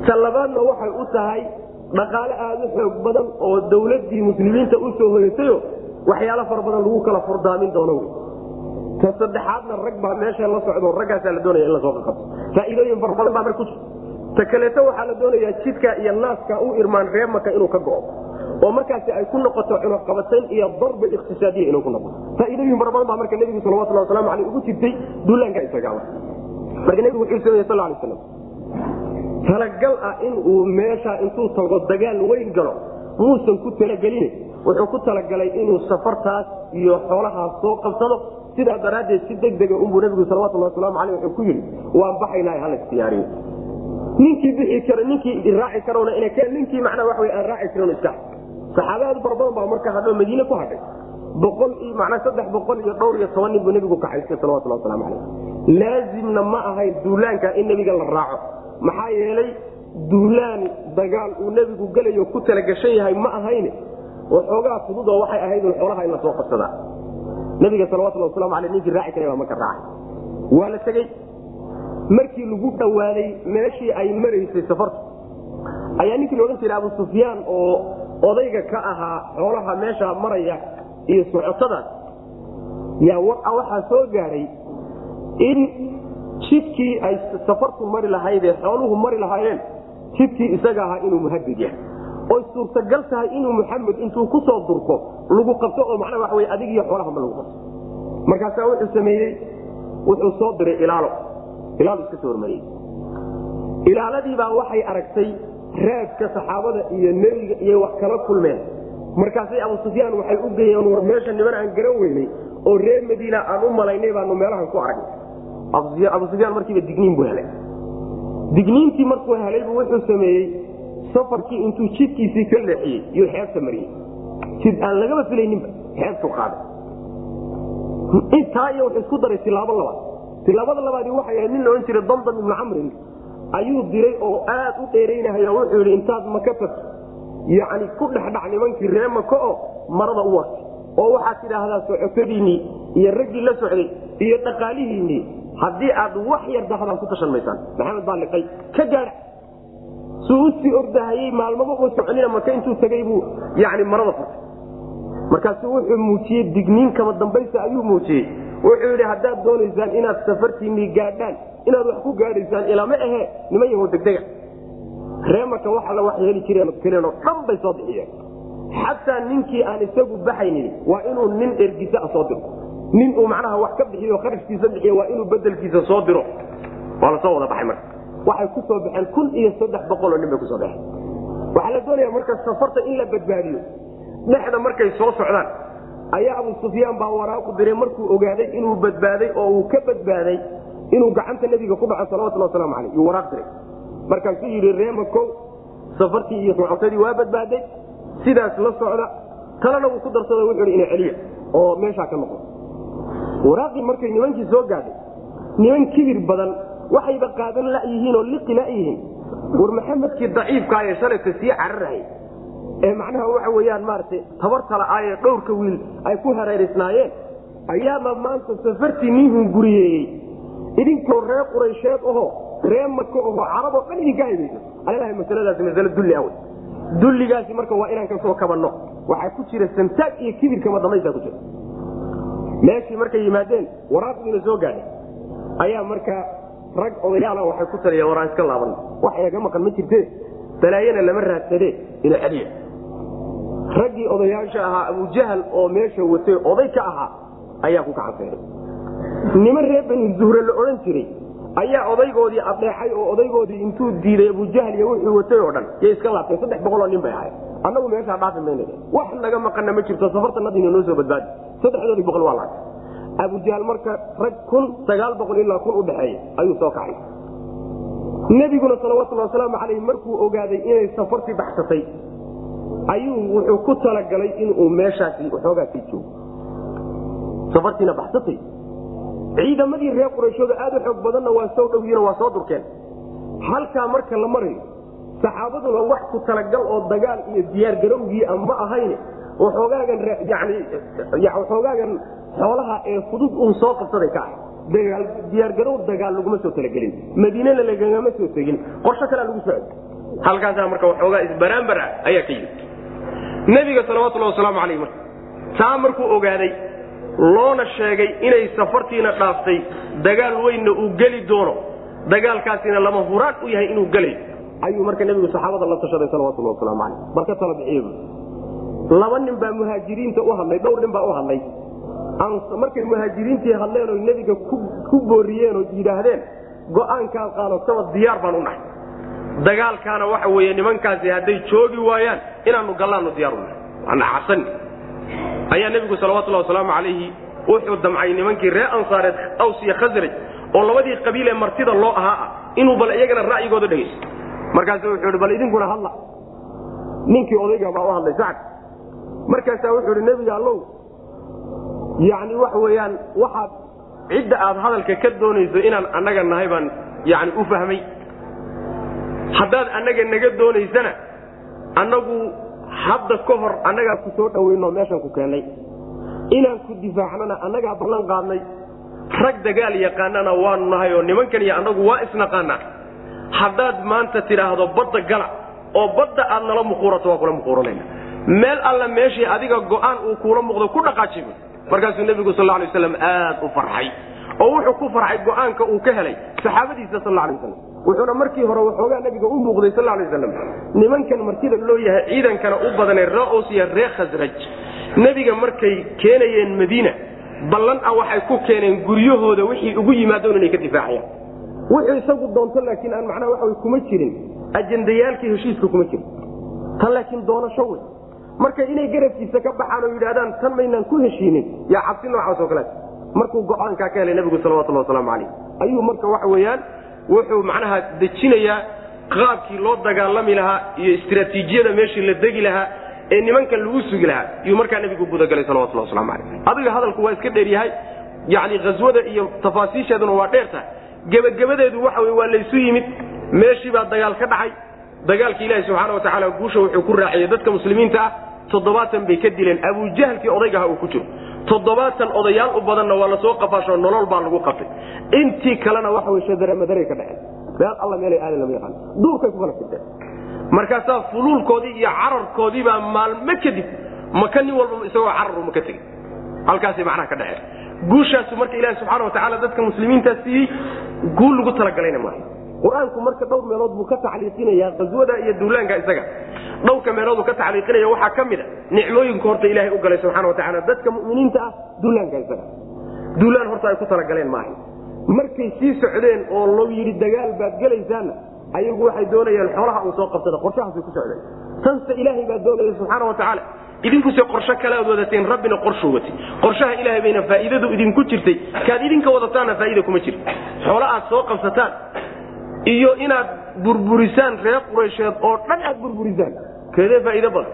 Speaker 2: Ta labaadna waxay u tahay dhaqaale aad u xoog badan oo dawladdii muslimiinta u soo hoyatayo waxyaalo fara badan lagu kala furdaamin doono wey ta saddexaadna rag baa meesha la socdo raggaasaa la doonaya in la soo qaqabto faa'iidooyin fara badan baa mar ku jirta ta kaleeto waxaa la doonayaa jidka iyo naaska u irmaan reer maka inuu ka go'o oo markaasi ay ku noqoto cunaqabatayn iyo darba iqtisaadiya inuu ku noqoto faa'iidooyin fara badan baa marka nebigu salawatulhi wasalaamu aleyh ugu jirtay duulaanka isagaaba marka nebigu wuxuu sameeye sal lay slam talagal ah in uu meesha intuu tago dagaal weyn galo muusan ku talagelin. Wuxuu ku talagalay inuu safartaas iyo xoolahaas soo qabsado. Sidaa daraaddeed si degdega unbuu nebigu salawatulhi wasalaamu aleyh wuxuu ku yidhi waan baxaynaa hala istiyaariyo ninkii bixi karo ninkii raaci karona ninkii macnaa waa aan raaci karon iska. Saxaaba aad fara baa marka hadho madiine ku hadhay. Boqol macnaa saddex boqol iyo dhowr iyo toban nin buu nebigu kaxaystay salawatulhi waslamu caleyh laazimna ma ahayn duulaanka in nebiga la raaco. Maxaa yeelay duulaan dagaal uu nebigu gelayo ku talagashan yahay ma ahayn waxoogaa fududoo waxay ahayd xoolaha in la qabsadaa nebiga salawatulhi waslamu aleyh ninkii raaci karay baa marka raacay. Waa la tegey markii lagu dhowaaday meeshii ay maraysay safartu ayaa ninkii laodhan jiray abu sufyaan oo odayga ka ahaa xoolaha meesha maraya iyo socotadaas yaa waxaa soo gaaray in jidkii ay safartu mari lahaydee xooluhu mari lahaayeen jidkii isaga ahaa inuu muhadid yahay. Oy suurtagal tahay inuu muxamed intuu ku soo durko lagu qabto oo macnaa waxa wey adig iyo xoolahaba lagu qabto. Markaasaa wuxuu sameeyey wuxuu soo diray ilaalo ilaalo iska soo hormariyey. Ilaaladiibaa waxay aragtay raadka saxaabada iyo nebiga iyo wax kala kulmeen. Markaasay abu sufyaan waxay u geeyeen war meesha niman aan garan weynay oo reer madiina aan u malaynay baanu meelahan ku aragnay abu sufyaan markiiba digniin buu helay. Digniintii markuu helaybu wuxuu sameeyey safarkii intuu jidkiisii ka leexiyey iyuu xeebta mariyey. Jid aan lagaba filayninba xeebtu qaaday. Intaa iyo wuxuu isku daray tilaabo labaad tilaabada labaadi waxay ahayd nin la jiray damdam ibnu camrin. Ayuu diray oo aad u dheeraynahay oo wuxuu yidhi intaad maka tagto. Yacni ku dhexdhac nimankii ree maka oo marada u wartay oo waxaad tidhaahdaa socotadiinnii iyo raggii la socday iyo dhaqaalihiinnii haddii aad wax yar dahdaan ku tashan maysaan. Maxamed baa liqay ka gaadha suu u sii ordahayey maalmaba uu soconina maka intuu tagay buu yani marada furtay markaasu wuxuu muujiyey digniin kama dambaysa ayuu muujiyey wuxuu yidhi haddaad doonaysaan inaad safartiinnii gaadhaan inaad wax ku gaadhaysaan ilama ahe niman yahow degdega. Ree maka wax alla wax heli jireen keleenoo dhan bay soo bixiyeen. Xataa ninkii aan isagu baxaynin waa inuu nin ergisa a soo diro. Nin uu macnaha wax ka bixiyo kharashkiisa bixiyo waa inuu bedelkiisa soo diro. Waa la soo wada baxay marka. Waxay ku soo baxeen kun iyo saddex boqoloo nin bay ku soo baxeen. Waxaa la doonaya marka safarta in la badbaadiyo dhexda markay soo socdaan ayaa abu sufyaan baa waraaqu diray markuu ogaaday inuu badbaaday oo uu ka badbaaday inuu gacanta nebiga ku dhaco salawatullah waslamu caleyh yuu waraaq diray. Markaasuu yidhi reema kow safartii iyo socotadii waa badbaaday sidaas la socda. Talena wuu ku darsada wuxuu ina celiya. Oo meeshaa ka noqon. Waraaqii markay nimankii soo gaadhay niman kibir badan waxayba qaadan layihiin oo liqi layihiin war maxamedkii daciifkaa ee shalayta sii cararahay ee macnaha waxa weyaan maarata tabartala aayee dhowrka wiil ay ku hareeraysnaayeen ayaaba maanta safartii nin hunguriyeeyey idinkoo reer quraysheed aho ree maka aho caraboo dhan idinka haybayso alalahay masaladaasi masale dulli awe dulligaasi marka waa inaan ka soo kabanno. Waxaa ku jira santaag iyo kibirkama damaysaa ku jira. Meeshii markay yimaadeen waraaqdiina soo gaadhay ayaa markaa rag odayaala waxay ku taliyeen waraan iska laaban. Wax inaga maqan ma jirte balaayana lama raadsade ina celiya raggii odayaasha ahaa abujahal oo meesha watay oday ka ahaa ayaa ku gacanseeray niman reer bani zuhre la odhan jiray ayaa odaygoodii adeexay oo odaygoodii intuu diiday abujahal iyo wuxuu watay oo dhan. Yay iska laabteen saddex boqoloo nin bay ahay annagu meeshaa dhaafi mayna wax naga maqanna ma jirto safartanadiina noo soo badbaadi. Saddexdoodii boqol waa laagay abujahal marka rag kun sagaal boqol ilaa kun udhexeeya ayuu soo kacay. Nebiguna salawatulli wasalaamu calayh markuu ogaaday inay safartii baxsatay ayuu wuxuu ku talagalay inuu meeshaasi waxoogaa sii joogo. Safartiina baxsatay. Ciidamadii reer qurayshooda aad u xoog badanna waa soo dhowyiino waa soo durkeen. Halkaa marka la marayo saxaabaduna wax ku talagal oo dagaal iyo diyaargarowgii a ma ahayn waxoogaagan waxoogaagan xoolaha ee fudud uun soo qabsaday ka ahay diyaargarow dagaal laguma soo talagelin. Madiinana lagagama soo tegin. Qorsho kalea lagu soo halkaasaa marka waxoogaa isbaraambar ah ayaa ka yimid. Nebiga salawatullah wasalaamu calayh marka taa markuu ogaaday loona sheegay inay safartiina dhaaftay dagaal weynna uu geli doono dagaalkaasina lama huraan u yahay inuu gelayo. Ayuu marka nebigu saxaabada la tashaday salawatullah wasalaamu calayh marka tala bixiye laba nin baa muhaajiriinta u hadlay dhowr nin baa u hadlay. Markay muhaajiriintii hadleen oo nebiga ku booriyeen oo yidhaahdeen go'aankaad qaadataba diyaar baan u nahay dagaalkaana waxa weeye nimankaasi hadday joogi waayaan inaanu gallaannu diyaar u nahay waana casan ayaa nebigu salawatullah wasalaamu calayhi wuxuu damcay nimankii reer ansaareed aws iyo khasraj oo labadii qabiil ee martida loo ahaa ah inuu bal iyagana ra'yigooda dhegaysto. Markaasu wuxuu ihi bal idinkuna hadla. Ninkii odayga baa u hadlay sacd markaasaa wuxuu ihi nebiga allow yacni waxa weeyaan waxaad cidda aad hadalka ka doonayso inaan annaga nahay baan yani u fahmay haddaad annaga naga doonaysana annagu hadda ka hor annagaa ku soo dhaweyno meeshan ku keennay inaan ku difaacnana annagaa ballan qaadnay. Rag dagaal yaqaanana waanu nahay oo nimankan iyo annagu waa isnaqaanaa haddaad maanta tidhaahdo badda gala oo badda aad nala muquurato waa kula muquuranayna meel alla meeshii adiga go'aan uu kuula muuqdo ku dhaqaajibo markaasuu nebigu sal lay waslam aad u farxay oo wuxuu ku farxay go'aanka uu ka helay saxaabadiisa sal lay waslam wuxuuna markii hore waxoogaa nabiga u muuqday sal lay waslam nimankan martida loo yahay ciidankana u badanee ree os iyo ree khasraj nebiga markay keenayeen madiina ballan ah waxay ku keeneen guryahooda wixii ugu yimaadoon inay ka difaacayaan. Wuxuu isagu doonto laakiin aan macnaha waxa kuma jirin. Ajendayaalkii heshiiska kuma jirin. Tan laakiin doonasho wey marka inay garabkiisa ka baxaan oo yidhahdaan tan maynaan ku heshiinin. Yaa cabsi noocaas oo kaleet markuu go'aankaa ka helay nabigu salawatullah wasalaamu calayh ayuu marka waxa weeyaan wuxuu macnaha dejinayaa qaabkii loo dagaalami lahaa iyo istraatiijiyada meeshii la degi lahaa ee nimankan lagu sugi lahaa iyuu markaa nabigu gudagalay salawatullah waslamu calayh. Adiga hadalku waa iska dheeryahay yani ghaswada iyo tafaasiisheeduna waa dheertahay gebagabadeedu waxa wey waa laysu yimid meeshii baa dagaal ka dhacay. Dagaalki ilaahi subxaana watacaala guusha wuxuu ku raaciyey dadka muslimiinta ah toddobaatan bay ka dileen. Abujahlkii odaygaha uu ku jiro toddobaatan odayaal u badanna waa la soo qafaashoo nolol baa lagu qabtay. Intii kalena waxa wey shadaramadaray ka dhaceen. Meel alla meelay aadin lama yaqaan. Duurkay ku kala fideen. Markaasaa fuluulkoodii iyo cararkoodii maalmo kadib maka nin walba isagoo carar uma ka tegey. Halkaasay macnaha ka dhaceen. Guushaasu marka ilahi subxaana watacaala dadka muslimiintaa siiyey guul lagu talagalayna maaha qur'aanku marka dhowr meelood buu ka tacliiqinaya qaswada iyo duulaanka isaga. Dhowrka meelood buu ka tacliiqinaya waxaa ka mid a nicmooyinka horta ilaahay u galay subxana watacaala dadka mu'miniinta ah duulaanka isaga. Duulaan horta ay ku talagaleen maaha. Markay sii socdeen oo loo yidhi dagaal baad gelaysaanna ayagu waxay doonayeen xoolaha uu soo qabsada qorshahaasay ku socdeen tanse ilaahay baa doonaya subxaana watacaala idinkuse qorsho kale aad wadateen rabbina qorshuu watay qorshaha ilaahay bayna faa'iidadu idinku jirtay kaad idinka wadataanna faa'iida kuma jirto. Xoolo aad soo qabsataan iyo inaad burburisaan reer quraysheed oo dhan aad burburisaan. Keedee faa'iido badan.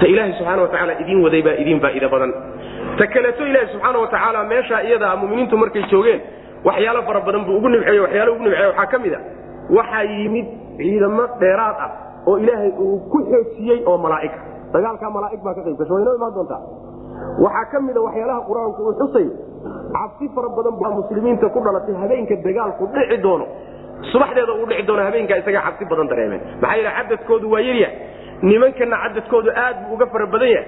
Speaker 2: Ta ilaahay subxaana watacaala idiin waday baa idiin faa'iido badan. Ta kaleeto ilaahay subxaana watacaala meeshaa iyadaa muminiintu markay joogeen waxyaalo fara badan buu ugu nimceeye waxyaalo ugu nimceeye waxaa ka mid a waxaa yimid ciidamo dheeraad ah oo ilaahay uu ku xoojiyey oo malaa'ig. Dagaalkaa malaa'ig baa ka qayb gasho way inoo imaan doontaa? Waxaa ka mid a waxyaalaha qur'aanku uu xusay cabsi fara badan baa muslimiinta ku dhalatay habeenka dagaalku dhici doono subaxdeeda uu dhici doono habeenkaa isagaa cabsi badan dareemeen maxaa yeele cadadkoodu waa yaryahay nimankana cadadkoodu aad buu uga fara badan yahay.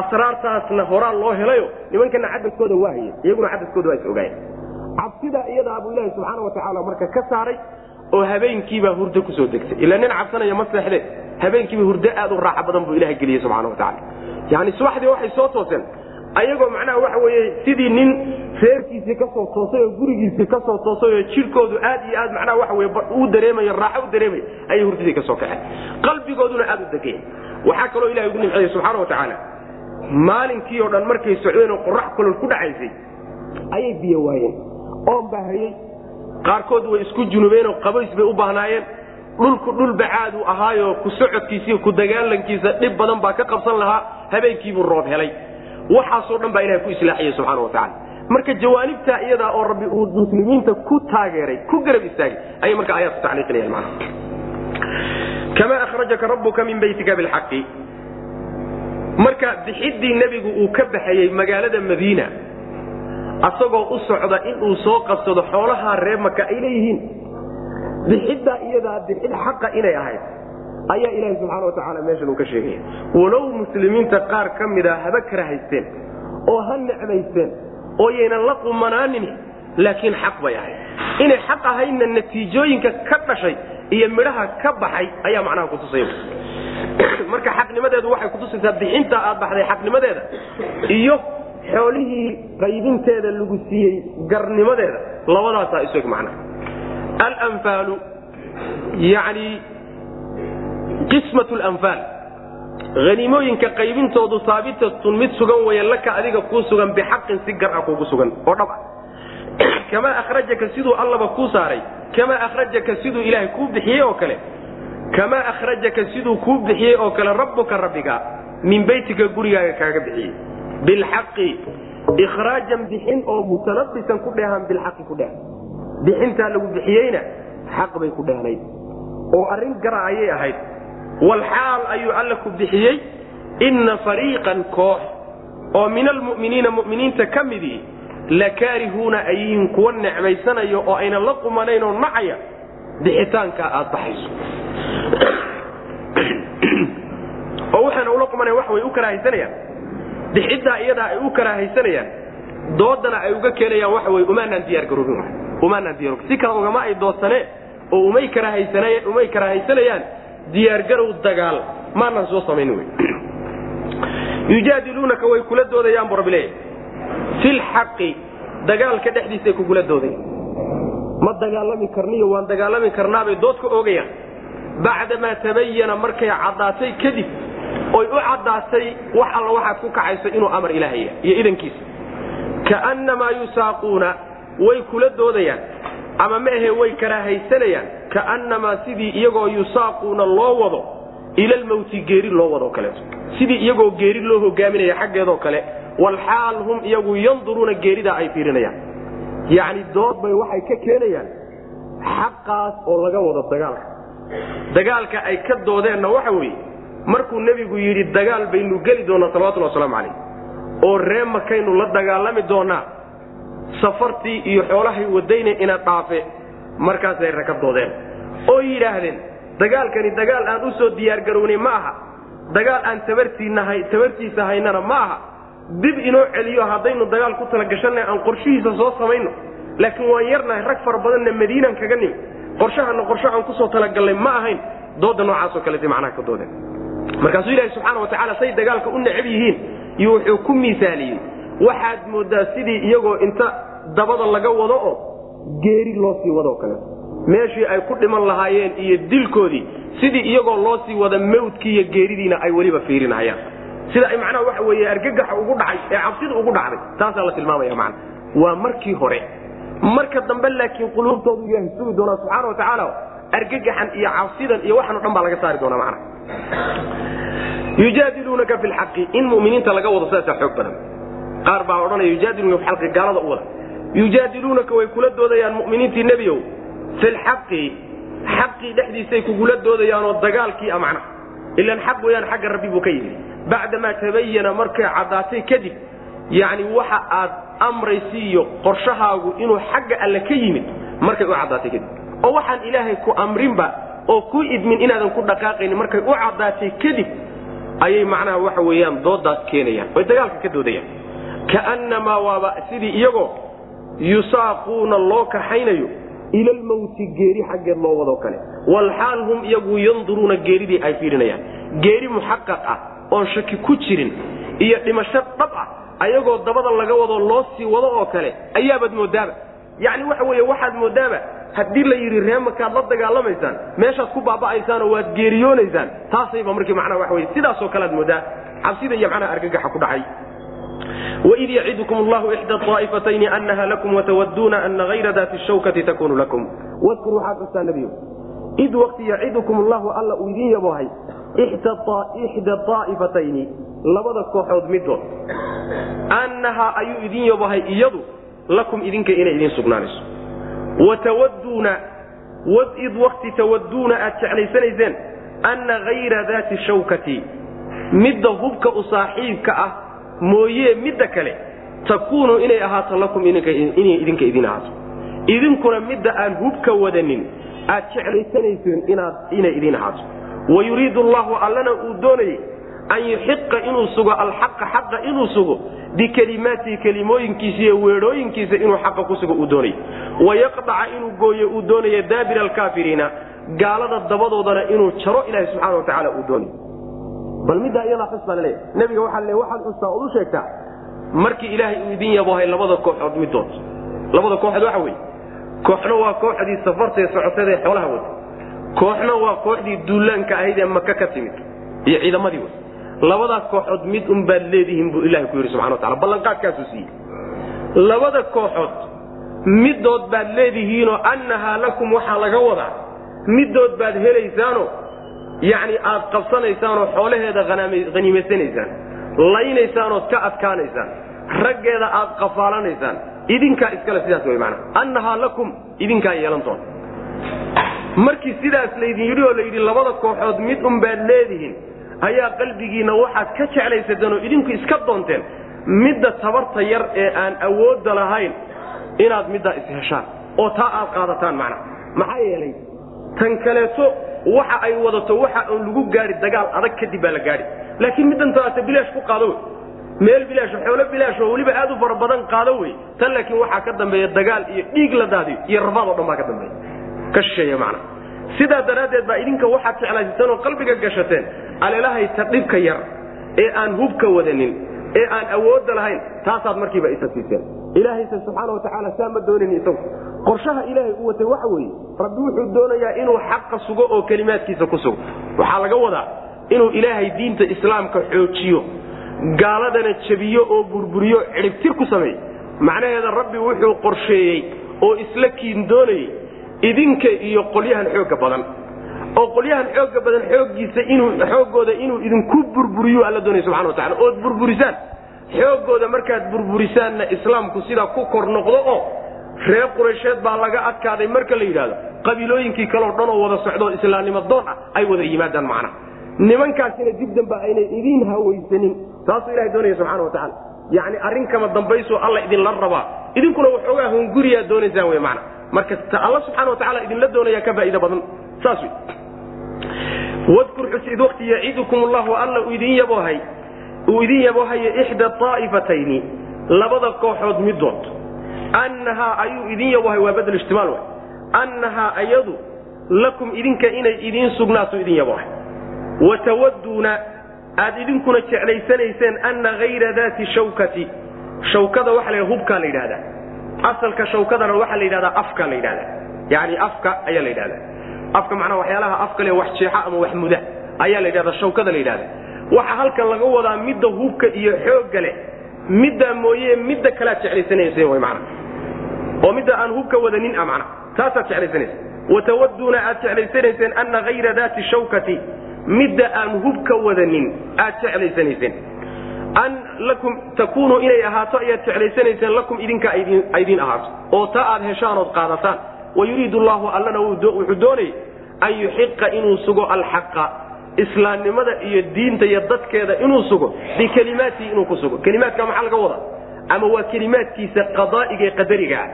Speaker 2: Asraartaasna horaa loo helayo. Nimankana cadadkooda waa hayeen iyaguna cadadkooda waa is ogaayeen. Cabsidaa iyadaa buu ilaahi subxaana watacaala marka ka saaray oo habeenkiibaa hurdo ku soo degtay. Ila nin cabsanaya ma seexde. Habeenkiiba hurdo aad u raaxa badan buu ilaha geliyey subxana watacaala yani subaxdii waxay soo tooseen ayagoo macnaha waxa weye sidii nin reerkiisii ka soo toosay oo gurigiisii ka soo toosay oo jidhkoodu aad iyo aad macnaha waxa weye uu dareemayo raaxo u dareemay ayay hurdadii ka soo kaxeen qalbigooduna aad u degeen. Waxaa kaloo ilahay ugu nimceeyey subxaana watacaala maalinkii oo dhan markay socdeen oo qorax kulol ku dhacaysay ayay biyo waayeen oon baahayey qaarkood way isku junubeen oo qabays bay u baahnaayeen. Dhulku dhul bacaaduu ahaayo ku socodkiisiiyo ku dagaalankiisa dhib badan baa ka qabsan lahaa habeenkiibuu roob helay waxaasoo dhan baa ilahay ku islaaxiyey subxaana watacaala marka jawaanibtaa iyadaa oo rabbi uu muslimiinta ku taageeray ku garab istaagay ayay marka aayaadku tacliiqinayaan macnaha. Kamaa akhrajaka rabbuka min beytika bilxaqi. Marka bixiddii nebigu uu ka baxayey magaalada madiina asagoo u socda inuu soo qabsado xoolahaa ree maka ay leeyihiin. Bixiddaa iyadaa bixid xaqa inay ahayd ayaa ilaahi subxaana watacaala meeshan uu ka sheegaya walow muslimiinta qaar ka mida haba kara haysteen oo ha necmaysteen oo yaynan la qumanaanin laakiin xaq bay ahayd. Inay xaq ahaydna natiijooyinka ka dhashay iyo midhaha ka baxay ayaa macnaha kutusaya marka xaqnimadeedu waxay kutusaysaa bixinta aad baxday xaqnimadeeda iyo xoolihii qaybinteeda lagu siiyey garnimadeeda labadaasaa isog macnaha. Alanfaalu yani qismat lanfaal haniimooyinka qaybintoodu haabitatun mid sugan weye laka adiga kuu sugan bixaqin si gar a kuugu sugan oo dhab ah. Kamaa akhrajaka siduu allaba kuu saaray? Kamaa akhrajaka siduu ilaahay kuu bixiyey oo kale? Kamaa akhrajaka siduu kuu bixiyey oo kale? Rabbuka rabbiga min beytika gurigaaga kaaga bixiyey. Bilxaqi ikhraajan bixin oo mutalabisan ku dheehan bilxaqi ku dheehan. Bixintaa lagu bixiyeyna xaq bay ku dheehnayd oo arrin gara ayay ahayd walxaal ayuu alla ku bixiyey inna fariiqan koox oo min almu'miniina mu'miniinta ka midii lakaarihuuna ay yihiin kuwa necmaysanayo oo aynan la qumanayn oo nacaya bixitaankaa aad baxayso oo waxaana ula qumanayn wax way u karahaysanayaan dixiddaa iyadaa ay u karaahaysanayaan doodana ay uga keenayaan waxa wey umaanaan diyaargaroobin umaanaan diyaargarobin si kale ugama ay doodsaneen oo umay karaahaysanayaan diyaargarow dagaal maanaan soo samayn wey yujaadiluunaka way kula doodayaan bu rabbi leeyahy fi lxaqi dagaalka dhexdiisay kugula doodayan ma dagaalami karniyo waan dagaalami karnaabay dood ka oogayaan bacdamaa tabayana markay caddaatay kadib oy u caddaatay wax alla waxaad ku kacayso inuu amar ilaahaya iyo idankiisa. Kaannamaa yusaaquuna way kula doodayaan. Ama ma ahe way karaahaysanayaan kaannamaa sidii iyagoo yusaaquuna loo wado ila lmawti geeri loo wado kaleeto sidii iyagoo geeri loo hogaaminaya xaggeedoo kale walxaal hum iyagu yanduruuna geeridaa ay fiirinayaan. Yacni dood bay waxay ka keenayaan xaqaas oo laga wado dagaalka. Dagaalka ay ka doodeenna waxa weeye markuu nebigu yidhi dagaal baynu geli doonaa salawatullhi wasalaamu calayh. Oo ree makaynu la dagaalami doonaa safartii iyo xoolahay wadayna ina dhaafe markaasay raka doodeen oo yidhaahdeen dagaalkani dagaal aan u soo diyaargarownay ma aha. Dagaal aan tabartiisa haynana ma aha. Dib inoo celiyo haddaynu dagaal ku talagashanna aan qorshihiisa soo samayno. Laakiin waan yarnahay rag fara badanna madiinaan kaga nimi. Qorshahana qorsho aan ku soo talagallay ma ahayn. Dooda noocaasoo kaleta macnaha ka doodeen. Markaasuu ilahi subxaana wa tacala say dagaalka u necab yihiin iyo wuxuu ku miisaaliyey waxaad moodaa sidii iyagoo inta dabada laga wado oo geeri loo sii wadoo kale meeshii ay ku dhiman lahaayeen iyo dilkoodii sidii iyagoo loo sii wada mawdkii iyo geeridiina ay weliba fiirinahayaan sida ay macnaha waxa weeye argagaxa ugu dhacay ee cabsida ugu dhacday taasaa la tilmaamaya macna waa markii hore marka dambe laakiin quluubtoodu ilaahay sugi doonaa subxaana wa argagaxan iyo cabsidan iyo waxan o dhan baa laga saari doonaa macna yujaadiluunaka fi lxaqi in muminiinta laga wado sidaasaa xoog badan. Qaar baa odhanaya yujaadiluunaka fi xaqi gaalada u wada. Yujaadiluunaka way kula doodayaan muminiintii nebiyow lxaqi xaqii dhexdiisay kugula doodayaanoo dagaalkii a macna ilan xaq weyaan xagga rabbi buu ka yimi bacdamaa tabayana markay caddaatay kadib yacni waxa aad amraysi iyo qorshahaagu inuu xagga alle ka yimid markay u caddaatay kadib oo waxaan ilaahay ku amrinba oo ku idmin inaadan ku dhaqaaqaynin markay u caddaatay kadib ayay macnaha waxa weeyaan doodaas keenayaan oy dagaalka ka doodayaan kaannamaa waaba sidii iyagoo yusaaquuna loo kaxaynayo ila lmawti geeri xaggeed loo wadoo kale. Walxaal hum iyagu yanduruuna geeridii ay fiirinayaan. Geeri muxaqaq ah oon shaki ku jirin iyo dhimasho dhab ah ayagoo dabada laga wado loo sii wado oo kale ayaabaad moodaaba. Yacni waxa weeye waxaad moodaaba haddii la yidhi ree makaad la dagaalamaysaan meeshaad ku baaba'aysaanoo waad geeriyoonaysaan taasayba markii macnaha waxa weye sidaasoo kalead moodaa. Cabsida iyo macnaha argagaxa ku dhacay wid yacidkum llahu ixda aaifatayni anaha lakum watawaduuna ana ayra daati shawkati takunu lakum wkur waxaad xustaa nebiyo id waqti yacidukum llahu alla uu idin yaboohay ixda aa'ifatayni labada kooxood midood annahaa ayuu idin yabohay iyadu lakum idinka inay idin sugnaanayso watawaduuna id waqti tawaduuna aad jeclaysanayseen anna hayra daati shawkati midda hubka u saaxiibka ah mooye midda kale takuunu inay ahaato lakum inay idinka idin ahaato. Idinkuna midda aan hubka wadanin aad jeclaysanayseen inay idin ahaato. Wayuriidu allahu allana uu doonayey an yuxiqa inuu sugo alxaqa xaqa inuu sugo bikelimaatihi kelimooyinkiisa iyo weedhooyinkiisa inuu xaqa ku sugo uu doonayey wayaqdaca inuu gooyo uu doonaya daabira alkaafiriina gaalada dabadoodana inuu jaro ilahi subxana wa tacaala uu doonay bal middaa iyadaa xus baa laleeya nebiga waxaa le waxaad xustaa ood u sheegtaa markii ilaahay uu idin yaboohay labada kooxood midood. Labada kooxood waxa weeye kooxna waa kooxdii safartae socotadee xoolaha wada. Kooxna waa kooxdii duulaanka ahayd ee maka ka timid iyo ciidamadii wey labadaas kooxood mid un baad leedihiin buu ilahay ku yidhi subxana wa tacala ballanqaadkaasuu siiyey. Labada kooxood midood baad leedihiinoo annahaa lakum waxaa laga wadaa. Midood baad helaysaano yacni aad qabsanaysaanoo xoolaheeda haniimaysanaysaan laynaysaanood ka adkaanaysaan raggeeda aad qafaalanaysaan idinkaa iskale sidaas wey maanaa annahaa lakum idinkaa yeelan doona markii sidaas laydin yidhi oo layidhi labada kooxood mid un baad leedihiin ayaa qalbigiinna waxaad ka jeclaysateen oo idinku iska doonteen midda tabarta yar ee aan awoodda lahayn inaad middaa isheshaan oo taa aad qaadataan macnaa maxaa yeelay? Tan kaleeto waxa ay wadato waxa on lagu gaari dagaal adag kadib baa la gaari. Laakiin middan taata bilaash ku qaado meel bilaasho xoolo bilaash oo weliba aad u fara badan qaado wey. Tan laakiin waxaa ka dambeeya dagaal iyo dhiig la daadiyo iyo rafaad oo dhan baa ka dambeeya. Ka shisheeya macna. Sidaa daraaddeed baa idinka waxaad jeclaysateen oo qalbiga gashateen alelahay ta dhibka yar ee aan hubka wadanin ee aan awoodda lahayn taasaad markiiba isa siiseen ilaahayse subxaana wa tacaala saa ma doonin isagu qorshaha ilaahay u watay waxa weeye rabbi wuxuu doonayaa inuu xaqa sugo oo kelimaadkiisa ku sugo. Waxaa laga wadaa inuu ilaahay diinta islaamka xoojiyo gaaladana jebiyo oo burburiyo cidhibtir ku sameeyo macnaheeda rabbi wuxuu qorsheeyey oo isla kiin doonayey idinka iyo qolyahan xoogga badan. Oo qolyahan xoogga badan xooggiisa inuu xooggooda inuu idinku burburiyo alla doonaya subxana wa tacala ood burburisaan xooggooda markaad burburisaanna islaamku sidaa ku kor noqdo oo reer quraysheed baa laga adkaaday marka la yidhahdo qabiilooyinkii kaleo dhan oo wada socdoo islaamnimo doon ah ay wada yimaadaan macna nimankaasina dib damba aynay idiin hawaysanin taasuu ilahay doonaya subxana wa tacala yacni arrin kama dambaysoo alla idinla rabaa idinkuna waxoogaa hunguriyaa doonaysaan wey macna marka ta alla subxana wa tacala idinla doonayaa ka faa'iida badan saas wey wadkur xus id wakti yaciidukum allahu alla uu idin yaboohay uu idin yaboohayo ixda aa'ifatayni labada kooxood midood annahaa ayuu idin yaboohay waa badel ijtimaal wa annahaa ayadu lakum idinka inay idiin sugnaato idin yaboohay watawaduuna aad idinkuna jeclaysanayseen anna hayra daati shawkati shawkada waxa la hubkaa la yidhahdaa asalka shawkadana waxaa la yidhahdaa afka la yidhahdaa yani afka ayaa la yidhahdaa afka macnaha waxyaalaha afka le wax jeexa ama wax muda ayaa la yidhahdaa shawkada la yidhahda waxaa halkan laga wadaa midda hubka iyo xoogga leh middaa mooye midda kalaad jeclaysanayseen wy mana oo midda aan hubka wadanin a mana taasaad jeclaysanaysa watawaduuna aad jeclaysanayseen anna hayra daati shawkati. Midda aan hubka wadanin aad jeclaysanayseen. An lakum takuunuu inay ahaato ayaad jeclaysanayseen lakum idinka aydiin ahaato. oo taa aad heshaan ood qaadataan. Wayuriidu llahu allana wuxuu doonay an yuxiqa inuu sugo alxaqa islaamnimada iyo diinta iyo dadkeeda inuu sugo bikelimaatihi inuu ku sugo. Kelimaadka maxaa laga wadaa? Ama waa kelimaadkiisa qadaa'iga ee qadariga ah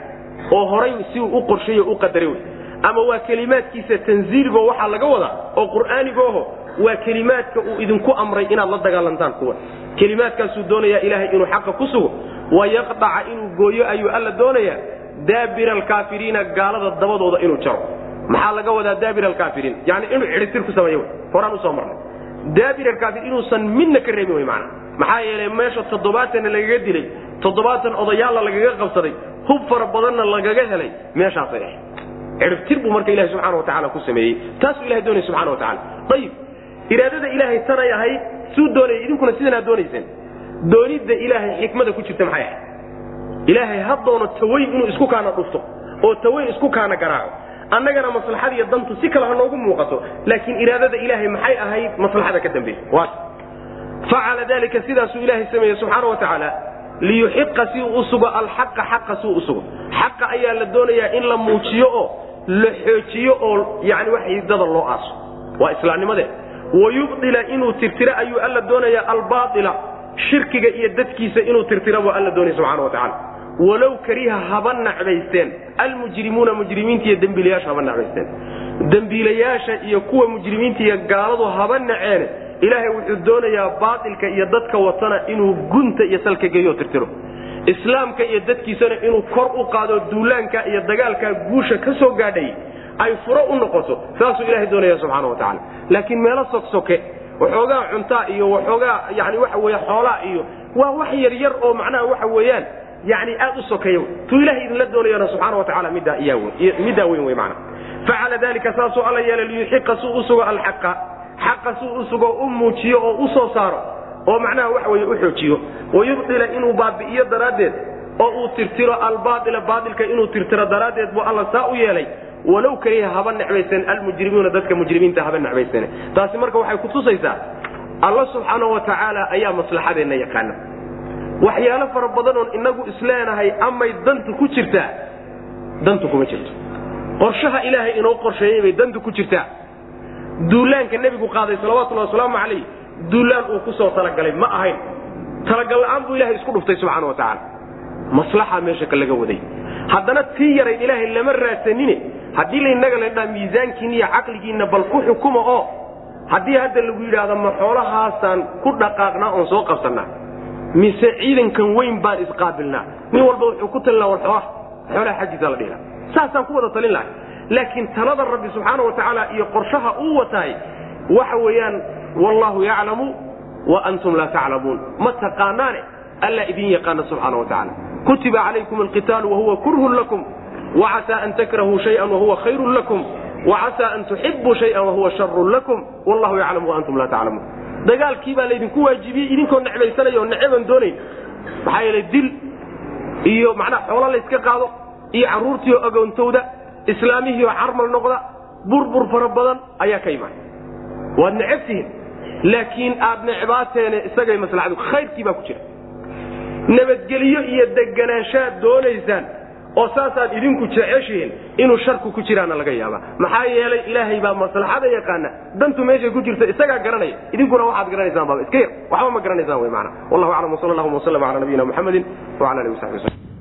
Speaker 2: oo horay si uu u qorsheeyo u qadaray wey ama waa kelimaadkiisa tanziiligo waxaa laga wadaa oo qur'aanigooho waa kelimaadka uu idinku amray inaad la dagaalantaan kuwa. Kelimaadkaasuu doonayaa ilaahay inuu xaqa ku sugo. Wayaqdaca inuu gooyo ayuu alla doonayaa daabira alkaafiriina gaalada dabadooda inuu jaro maxaa laga wadaa daabir alkaafiriin? Yani inuu cidhitir ku sameeyo horaan u soo marnay. Daabir alkaafiriin inuusan midna ka reebin wey maana maxaa yeelay meesha toddobaatanna lagaga dilay toddobaatan odayaalla lagaga qabsaday hub fara badanna lagaga helay meeshaasay ahayd cidhibtir buu marka ilahi subxana wa tacala ku sameeyey. Taasuu ilahay doonaya subxana wa tacala ayib iraadada ilaahay tanay ahayd suu doonaya idinkuna sidanaad doonayseen. Doonidda ilaahay xikmada ku jirta maxay ahayd? Ilaahay ha doono taweyn inuu isku kaana dhufto oo taweyn isku kaana garaaco annagana maslaxad iyo dantu si kale ha noogu muuqato laakiin iraadada ilaahay maxay ahayd maslaxada ka dambaysa facala dalika sidaasuu ilaahay sameeye subxaana wa tacaala liyuxiqa si uu u sugo alxaqa xaqa si uu u sugo. Xaqa ayaa la doonayaa in la muujiyo oo la xoojiyo oo yani wax dada loo aaso. Waa islaamnimadee wayubdila inuu tirtiro ayuu alla doonayaa albaaila shirkiga iyo dadkiisa inuu tirtira buu alla doonaya subxana wa tacala walow kariha haba nacbaysteen almujrimuuna mujrimiinta iyo dembiilayaasha haba nacbaysteen dembiilayaasha iyo kuwa mujrimiinta iyo gaaladu haba naceene ilaahay wuxuu doonayaa baatilka iyo dadka watana inuu gunta iyo salka geeyo tirtiro. Islaamka iyo dadkiisana inuu kor u qaado duulaanka iyo dagaalka guusha ka soo gaadhay ay furo u noqoto saasuu ilahay doonaya subxaana wa tacala laakiin meelo sogsoke waxoogaa cuntaa iyo waxoogaa yani waxa weye xoolaa iyo waa wax yar yar oo macnaha waxa weeyaan yani aad u sokeeya tuu ilahay idinla doonayana subxaana wa tacala middaa middaa weyn wey mana facala dalika saasuu alla yeelay liyuxiqa suu u alxaqa. Xaqa suu u u muujiyo oo u soo saaro. Oo macnaha waxa weye u xoojiyo. Wayubdila inuu baabi'iyo daraaddeed. Oo uu tirtiro albaaila baailka inuu tirtiro daraaddeed buu alla saa u yeelay. Walow kariha haba necbaysan almujrimiuna dadka mujrimiinta haba necbaysan taasi marka waxay kutusaysaa alla subxaana wa tacaala ayaa maslaxadeenna yaqaana waxyaalo fara badanoon inagu isleenahay amay dantu ku jirtaa dantu kuma jirto. Qorshaha ilaahay inoo qorsheeyey bay dantu ku jirtaa duulaanka nebigu qaaday salawatullahi wasalaamu calayh duulaan uu ku soo talagalay ma ahayn. Talagal la'aan buu ilahay isku dhuftay subxaana wa tacaala. Maslaxa meesha ka laga waday. Haddana tii yarayd ilaahay lama raadsanine haddii laynaga ladhaa miisaankiina iyo caqligiinna bal ku xukuma oo haddii hadda lagu yidhaahdo ma xoolahaasaan ku dhaqaaqnaa oon soo qabsannaa mise ciidankan weyn baan isqaabilnaa nin walba wuxuu ku talin laha war xoolaha xoolaha xaggiisa la dhihi saasaan ku wada talin lahay laakiin talada rabbi subxaana wa tacaala iyo qorshaha uu wataay waxa weeyaan wallahu yaclamu wa antum laa taclamuun. Ma taqaanaane? Alla idin yaqaana subxaana wa tacaala. Kutiba calaykum alqitaalu wahuwa kurhun lakum wacasaa an takrahuu shayan wahuwa khayrun lakum wacasaa an tuxibuu shayan wahuwa sharun lakum. Wallahu yaclamu wa antum laa taclamuun dagaalkii baa laydinku waajibiyey idinkoo necbaysanaya oo neceban doonayn. Maxaa yeelay dil iyo macnaha xoolo layska qaado iyo carruurtii oo agoontowda islaamihii oo carmal noqda burbur fara badan ayaa ka imaan. Waad necabtihiin laakiin aad necbaateene isagay maslaxadu khayrkii baa ku jira. Nabadgelyo iyo deganaanshaad doonaysaan oo saasaad idinku jeceshihiin inuu sharku ku jiraana laga yaaba. Maxaa yeelay ilaahay baa maslaxada yaqaana dantu meeshay ku jirta isagaa garanaya idinkuna waxaad garanaysaan baaba iska yar waxba ma garanaysaan wy maana wallahu aclam wsal allahuma waslm ala nabiyina muxamedin wala alihi wasabi waslm